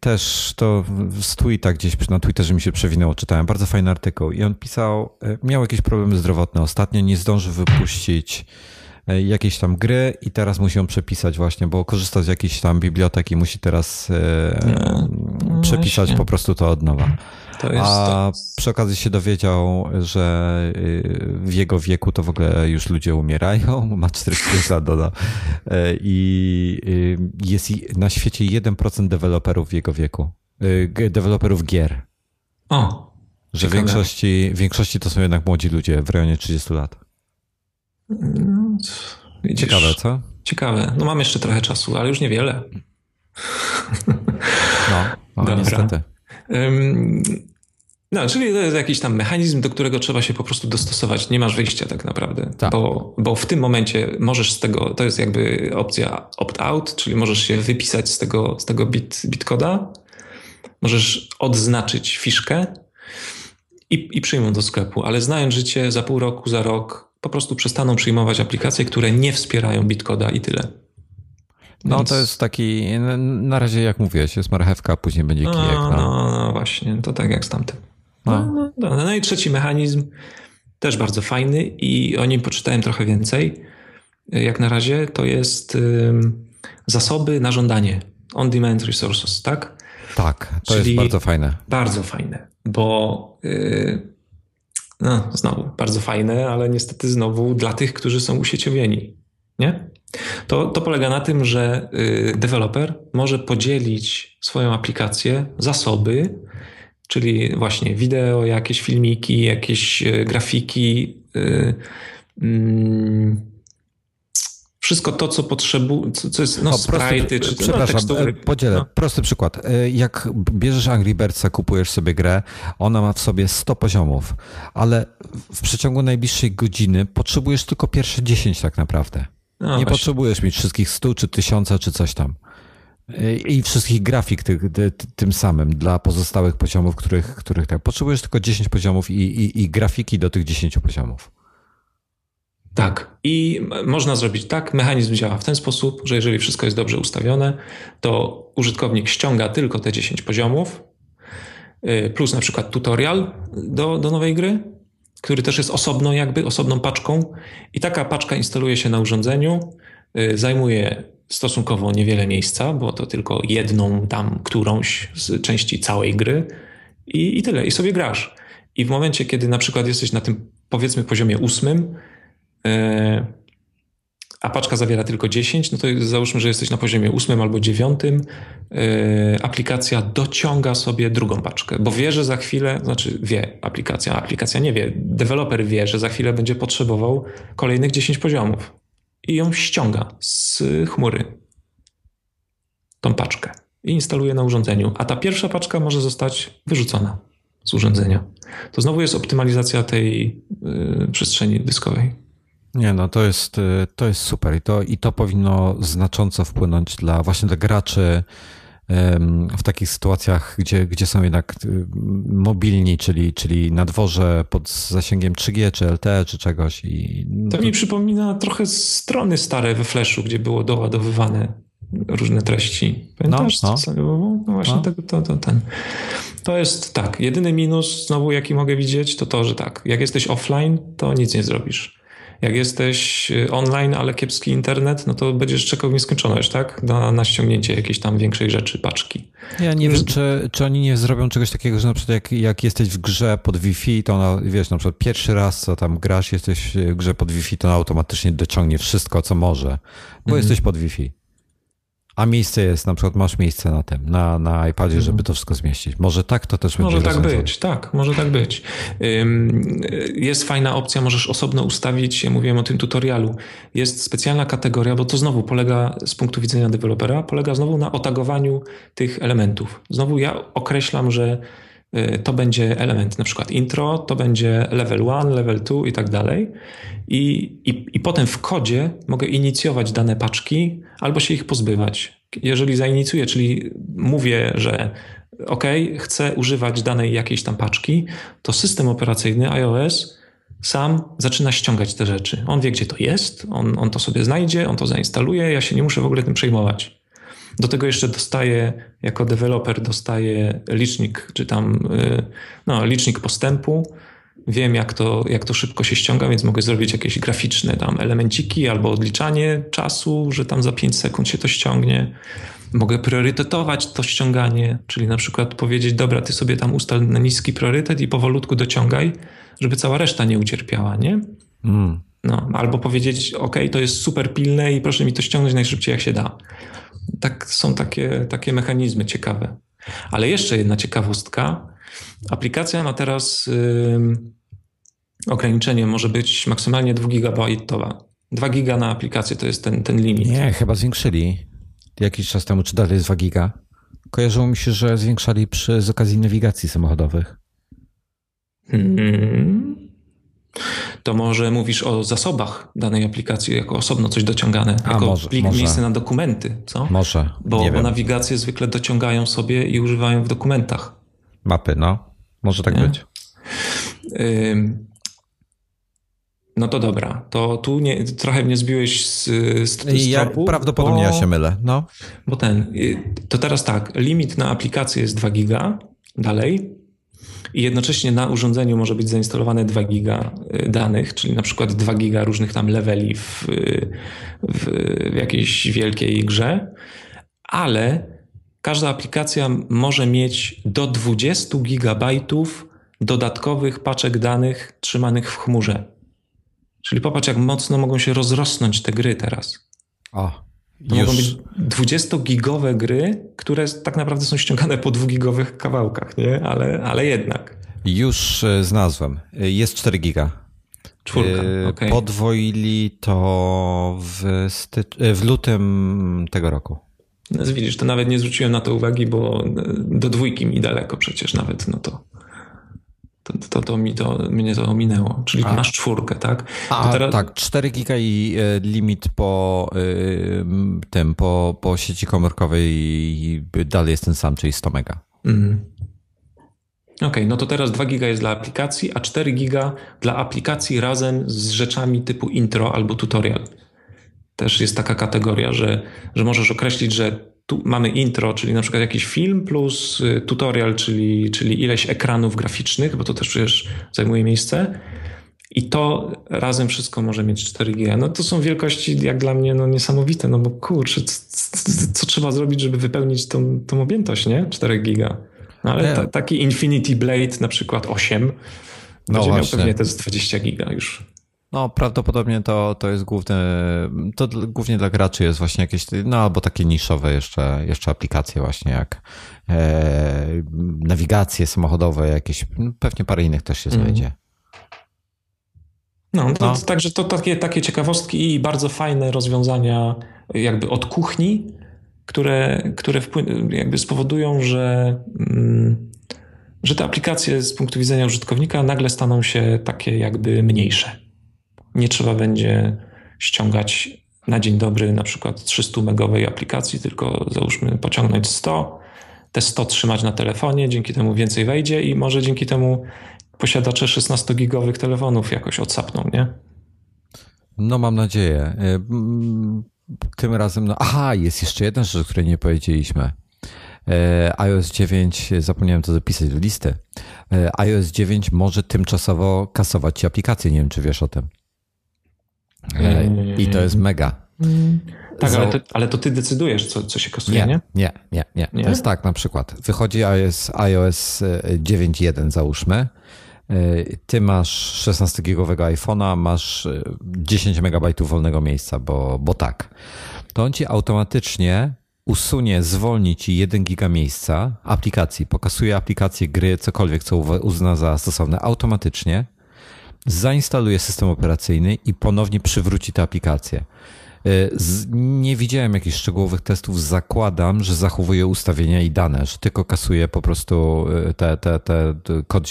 też to z tweeta gdzieś na Twitterze mi się przewinęło, czytałem bardzo fajny artykuł i on pisał, miał jakieś problemy zdrowotne ostatnio, nie zdążył wypuścić jakieś tam gry i teraz musi ją przepisać właśnie, bo korzysta z jakiejś tam biblioteki, musi teraz no, no przepisać właśnie. po prostu to od nowa. To jest, A przy okazji się dowiedział, że y, w jego wieku to w ogóle już ludzie umierają, ma 45 lat doda. E, I y, jest na świecie 1% deweloperów w jego wieku. Y, deweloperów gier. O. Że w większości, w większości to są jednak młodzi ludzie w rejonie 30 lat. No, widzisz, ciekawe, co? Ciekawe. No mam jeszcze trochę czasu, ale już niewiele. No, no niestety. No, czyli to jest jakiś tam mechanizm, do którego trzeba się po prostu dostosować. Nie masz wyjścia tak naprawdę, tak. Bo, bo w tym momencie możesz z tego, to jest jakby opcja opt-out, czyli możesz się wypisać z tego, z tego bit, bitcoda, możesz odznaczyć fiszkę i, i przyjmą do sklepu, ale znając życie, za pół roku, za rok po prostu przestaną przyjmować aplikacje, które nie wspierają Bitcoda i tyle. No Więc... to jest taki, na razie jak mówiłeś, jest marchewka, a później będzie kijek. No, no, no właśnie, to tak jak z tamtym. No. No, no, no i trzeci mechanizm, też bardzo fajny i o nim poczytałem trochę więcej. Jak na razie to jest zasoby na żądanie. On-demand resources, tak? Tak, to Czyli jest bardzo fajne. Bardzo fajne, bo yy, no, znowu bardzo fajne, ale niestety znowu dla tych, którzy są usieciowieni. Nie? To, to polega na tym, że yy, deweloper może podzielić swoją aplikację, zasoby, czyli właśnie wideo, jakieś filmiki, jakieś yy, grafiki, yy, wszystko to, co potrzebuje, co, co jest, no, no sprite, czy Przepraszam, no, podzielę. No. Prosty przykład. E, jak bierzesz Angry Birdsa, kupujesz sobie grę, ona ma w sobie 100 poziomów, ale w przeciągu najbliższej godziny potrzebujesz tylko pierwsze 10 tak naprawdę. No, Nie właśnie. potrzebujesz mieć wszystkich 100 czy 1000 czy coś tam. I wszystkich grafik ty, ty, tym samym dla pozostałych poziomów, których, których tak. Potrzebujesz tylko 10 poziomów i, i, i grafiki do tych 10 poziomów. Tak. I można zrobić tak. Mechanizm działa w ten sposób, że jeżeli wszystko jest dobrze ustawione, to użytkownik ściąga tylko te 10 poziomów, y, plus na przykład tutorial do, do nowej gry, który też jest osobną, jakby osobną paczką. I taka paczka instaluje się na urządzeniu, y, zajmuje stosunkowo niewiele miejsca, bo to tylko jedną tam którąś z części całej gry i, i tyle. I sobie grasz. I w momencie, kiedy na przykład jesteś na tym powiedzmy poziomie ósmym, E, a paczka zawiera tylko 10, no to załóżmy, że jesteś na poziomie 8 albo 9, e, aplikacja dociąga sobie drugą paczkę, bo wie, że za chwilę, znaczy wie aplikacja, aplikacja nie wie, deweloper wie, że za chwilę będzie potrzebował kolejnych 10 poziomów i ją ściąga z chmury, tą paczkę i instaluje na urządzeniu, a ta pierwsza paczka może zostać wyrzucona z urządzenia. To znowu jest optymalizacja tej y, przestrzeni dyskowej. Nie, no to jest, y, to jest super i to, i to powinno znacząco wpłynąć dla właśnie dla graczy w takich sytuacjach, gdzie, gdzie są jednak y, mobilni, czyli, czyli na dworze pod zasięgiem 3G, czy LTE, czy czegoś. I to, to mi przypomina trochę strony stare we Flashu, gdzie było doładowywane różne treści. Pamiętasz? No, no. no właśnie no. Tego, to, to, ten. To jest tak, jedyny minus znowu jaki mogę widzieć, to to, że tak, jak jesteś offline, to nic nie zrobisz. Jak jesteś y, online, ale kiepski internet, no to będziesz czekał w nieskończoność, tak? Na, na ściągnięcie jakiejś tam większej rzeczy, paczki. Ja nie wiem, czy, czy oni nie zrobią czegoś takiego, że na przykład jak, jak jesteś w grze pod Wi-Fi, to ona, wiesz, na przykład pierwszy raz, co tam grasz, jesteś w grze pod Wi-Fi, to ona automatycznie dociągnie wszystko, co może, bo mhm. jesteś pod Wi-Fi. A miejsce jest, na przykład masz miejsce na tym, na, na iPadzie, mhm. żeby to wszystko zmieścić. Może tak to też będzie Może tak być, tak, może tak być. Jest fajna opcja, możesz osobno ustawić, ja mówiłem o tym tutorialu, jest specjalna kategoria, bo to znowu polega z punktu widzenia dewelopera, polega znowu na otagowaniu tych elementów. Znowu ja określam, że to będzie element na przykład intro, to będzie level 1, level 2 i tak dalej. I, i, I potem w kodzie mogę inicjować dane paczki albo się ich pozbywać. Jeżeli zainicjuję, czyli mówię, że OK, chcę używać danej jakiejś tam paczki, to system operacyjny iOS sam zaczyna ściągać te rzeczy. On wie, gdzie to jest, on, on to sobie znajdzie, on to zainstaluje, ja się nie muszę w ogóle tym przejmować. Do tego jeszcze dostaję, jako deweloper, dostaję licznik, czy tam y, no, licznik postępu, wiem, jak to, jak to szybko się ściąga, więc mogę zrobić jakieś graficzne tam elemenciki albo odliczanie czasu, że tam za 5 sekund się to ściągnie. Mogę priorytetować to ściąganie, czyli na przykład powiedzieć, dobra, ty sobie tam ustal na niski priorytet i powolutku dociągaj, żeby cała reszta nie ucierpiała, nie? Mm. No, albo powiedzieć, ok, to jest super pilne i proszę mi to ściągnąć najszybciej jak się da. Tak są takie, takie mechanizmy ciekawe. Ale jeszcze jedna ciekawostka. Aplikacja ma teraz yy, ograniczenie może być maksymalnie 2 gigabajtowa. 2 giga na aplikację to jest ten, ten limit. Nie, chyba zwiększyli jakiś czas temu, czy dalej jest 2 giga. Kojarzyło mi się, że zwiększali przy z okazji nawigacji samochodowych. Hmm. To może mówisz o zasobach danej aplikacji jako osobno coś dociągane, A, jako może, plik, może. miejsce na dokumenty, co? Może. Bo, bo nawigacje zwykle dociągają sobie i używają w dokumentach. Mapy, no. Może tak Nie? być. No to dobra, to tu nie, trochę mnie zbiłeś z, z, z ja, tropu, Prawdopodobnie bo, ja się mylę, no. Bo ten, y, to teraz tak, limit na aplikację jest 2 giga dalej i jednocześnie na urządzeniu może być zainstalowane 2 giga y, danych, czyli na przykład 2 giga różnych tam leveli w, w, w jakiejś wielkiej grze, ale każda aplikacja może mieć do 20 gigabajtów dodatkowych paczek danych trzymanych w chmurze. Czyli popatrz, jak mocno mogą się rozrosnąć te gry teraz. O, to już... mogą być 20-gigowe gry, które tak naprawdę są ściągane po 2-gigowych kawałkach, nie? Ale, ale jednak. Już e, znalazłem. E, jest 4 giga. Czwórka, e, okay. Podwoili to w, stycz- w lutym tego roku. No, widzisz, to nawet nie zwróciłem na to uwagi, bo do dwójki mi daleko przecież nawet, no to to, to, to, mi to mnie to ominęło. Czyli A. masz czwórkę, tak? A, teraz... Tak, 4 giga i e, limit po y, tym, po, po sieci komórkowej i dalej jest ten sam, czyli 100 mega. Mm. Okej, okay, no to teraz 2 giga jest dla aplikacji, a 4 giga dla aplikacji razem z rzeczami typu intro albo tutorial. Też jest taka kategoria, że, że możesz określić, że tu mamy intro, czyli na przykład jakiś film, plus y, tutorial, czyli, czyli ileś ekranów graficznych, bo to też przecież zajmuje miejsce. I to razem wszystko może mieć 4 GB. No to są wielkości jak dla mnie no, niesamowite, no bo kurczę, co, co trzeba zrobić, żeby wypełnić tą, tą objętość, nie? 4 GB. No ale ta, taki Infinity Blade na przykład 8 no będzie właśnie. miał pewnie te 20 giga już. No, prawdopodobnie to, to jest główne, to głównie dla graczy jest właśnie jakieś, no albo takie niszowe jeszcze, jeszcze aplikacje właśnie jak e, nawigacje samochodowe, jakieś, pewnie parę innych też się znajdzie. Mm. No, no. także to takie, takie ciekawostki i bardzo fajne rozwiązania jakby od kuchni, które, które jakby spowodują, że, mm, że te aplikacje z punktu widzenia użytkownika nagle staną się takie jakby mniejsze nie trzeba będzie ściągać na dzień dobry na przykład 300 megowej aplikacji, tylko załóżmy pociągnąć 100, te 100 trzymać na telefonie, dzięki temu więcej wejdzie i może dzięki temu posiadacze 16-gigowych telefonów jakoś odsapną, nie? No mam nadzieję. Y, tym razem, no aha, jest jeszcze jedna rzecz, o której nie powiedzieliśmy. Y, iOS 9, zapomniałem to zapisać do listy. Y, iOS 9 może tymczasowo kasować ci aplikacje, nie wiem czy wiesz o tym. I to jest mega. Tak, ale to, ale to ty decydujesz, co, co się kasuje, nie? Nie, nie, nie, nie. To jest tak na przykład. Wychodzi iOS, iOS 9.1 załóżmy. E, ty masz 16-gigowego iPhone'a, masz 10 MB wolnego miejsca, bo, bo tak. To on ci automatycznie usunie, zwolni ci 1 giga miejsca aplikacji, pokasuje aplikacje, gry, cokolwiek, co uzna za stosowne automatycznie zainstaluje system operacyjny i ponownie przywróci tę aplikację. E, nie widziałem jakichś szczegółowych testów. Zakładam, że zachowuje ustawienia i dane, że tylko kasuje po prostu e, te, te, te kod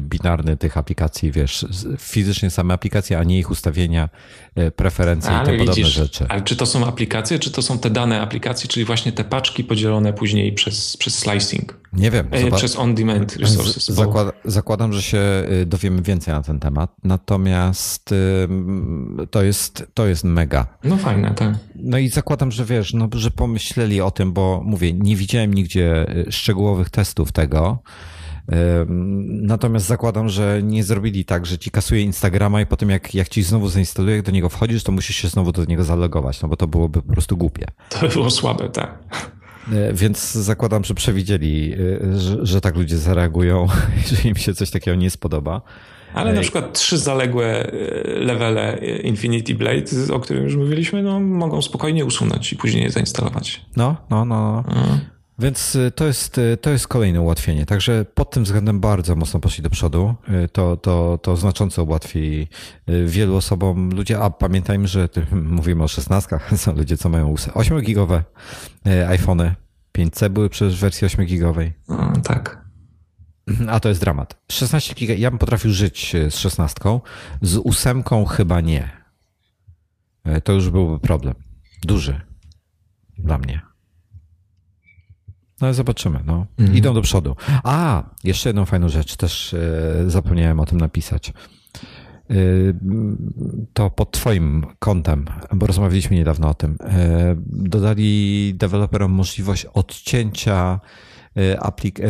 binarny tych aplikacji, wiesz, fizycznie same aplikacje, a nie ich ustawienia, e, preferencje ale i te podobne rzeczy. Ale czy to są aplikacje, czy to są te dane aplikacji, czyli właśnie te paczki podzielone później przez, przez slicing? Nie wiem. przez on-demand resources. Zakład, zakładam, że się dowiemy więcej na ten temat, natomiast to jest, to jest mega. No fajne, tak. No i zakładam, że wiesz, no, że pomyśleli o tym, bo mówię, nie widziałem nigdzie y, szczegółowych testów tego. Natomiast zakładam, że nie zrobili tak, że ci kasuje Instagrama i potem jak, jak ci znowu zainstaluje, jak do niego wchodzisz, to musisz się znowu do niego zalogować, no bo to byłoby po prostu głupie. To by było słabe, tak. E, więc zakładam, że przewidzieli, y, że, że tak ludzie zareagują, jeżeli im się coś takiego nie spodoba. Ale na przykład trzy zaległe e, levele Infinity Blade, o którym już mówiliśmy, no, mogą spokojnie usunąć i później je zainstalować. No, no, no. no. Więc e, to jest, e, to jest kolejne ułatwienie. Także pod tym względem bardzo mocno poszli do przodu. To, to, to znacząco ułatwi wielu osobom. Ludzie, a pamiętajmy, że mówimy o 16, są ludzie, co mają 8-gigowe iPhony. 5C były przecież w wersji 8-gigowej. No, tak. Mhm, a to jest dramat. 16 giga, ja bym potrafił żyć z 16, z ósemką chyba nie. To już byłby problem. Duży. Dla mnie. No zobaczymy. No. Mhm. Idą do przodu. A, jeszcze jedną fajną rzecz, też e, zapomniałem o tym napisać. E, to pod Twoim kątem, bo rozmawialiśmy niedawno o tym. E, dodali deweloperom możliwość odcięcia aplik-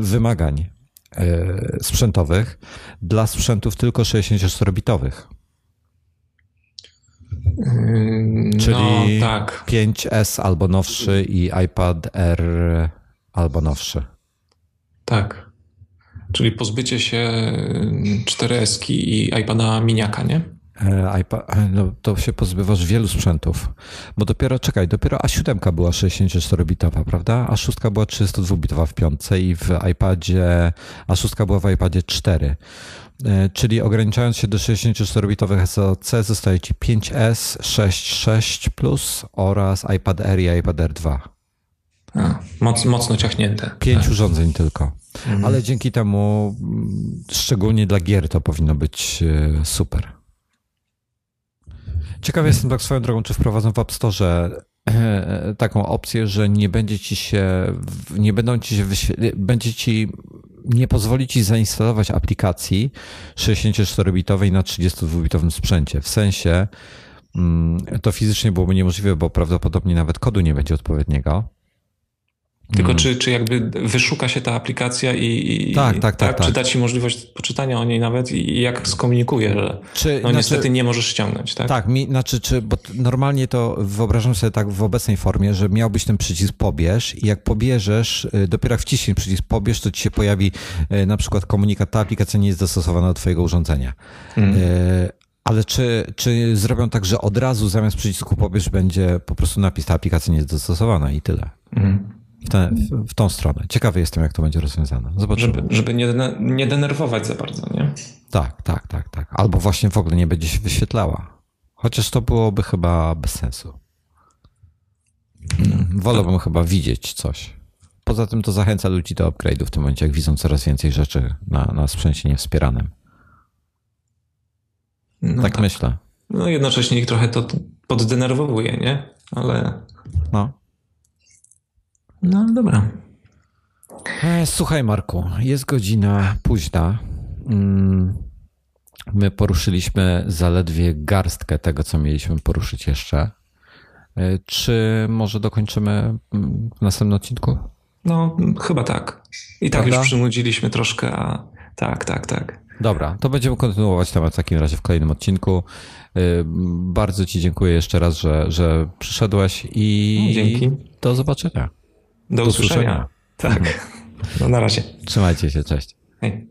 wymagań sprzętowych dla sprzętów tylko 64-bitowych. Czyli no, tak. 5S albo nowszy i iPad R albo nowszy. Tak. Czyli pozbycie się 4S i iPada miniaka, nie? E, iPad, e, no to się pozbywasz wielu sprzętów. Bo dopiero, czekaj, dopiero A7 była 64-bitowa, prawda? A6 była 32-bitowa w piątce i w iPadzie, A6 była w iPadzie 4. E, czyli ograniczając się do 64-bitowych SoC zostaje Ci 5S, 6, 6 Plus oraz iPad Air i iPad Air 2. A, moc, mocno ciachnięte. Pięć tak. urządzeń tylko. Mhm. Ale dzięki temu, mm, szczególnie dla gier, to powinno być super. Ciekawy jestem tak swoją drogą, czy wprowadzą w App Store e, taką opcję, że nie będzie ci się, nie będą ci się będzie ci nie pozwoli ci zainstalować aplikacji 64-bitowej na 32-bitowym sprzęcie. W sensie mm, to fizycznie byłoby niemożliwe, bo prawdopodobnie nawet kodu nie będzie odpowiedniego. Tylko hmm. czy, czy jakby wyszuka się ta aplikacja i, tak, tak, tak, tak, czy da ci możliwość poczytania o niej nawet i jak skomunikuje, że czy, no znaczy, niestety nie możesz ściągnąć, tak? Tak, mi, znaczy, czy, bo normalnie to wyobrażam sobie tak w obecnej formie, że miałbyś ten przycisk pobierz i jak pobierzesz, y, dopiero jak wciśniesz przycisk pobierz, to ci się pojawi y, na przykład komunikat, ta aplikacja nie jest dostosowana do twojego urządzenia. Hmm. Ale czy, czy zrobią tak, że od razu zamiast przycisku pobierz będzie po prostu napis, ta aplikacja nie jest dostosowana i tyle? Hmm w, te, w, tą stronę. Ciekawy jestem, jak to będzie rozwiązane. Zobaczymy. Żeby, żeby nie, nie denerwować za bardzo, nie? Tak, tak, tak, tak. Albo właśnie w ogóle nie będzie się wyświetlała. Chociaż to byłoby chyba bez sensu. Hmm, wolałbym chyba widzieć coś. Poza tym to zachęca ludzi do upgrade'u w tym momencie, jak widzą coraz więcej rzeczy na, na sprzęcie niewspieranym. No tak, tak, myślę. No jednocześnie ich trochę to poddenerwowuje, nie? Ale... No. No dobra. E, słuchaj, Marku, jest godzina późna. Mm, my poruszyliśmy zaledwie garstkę tego, co mieliśmy poruszyć jeszcze. E, czy może dokończymy mm, w następnym odcinku? No, chyba tak. I tak Prawda? już przynudziliśmy troszkę, a tak, tak, tak. Dobra, to będziemy kontynuować temat w takim razie w kolejnym odcinku. E, bardzo Ci dziękuję jeszcze raz, że, że przyszedłeś i Dzięki. do zobaczenia. Do, Do usłyszenia. usłyszenia. Tak. Mhm. No na razie. Trzymajcie się, cześć. Hej.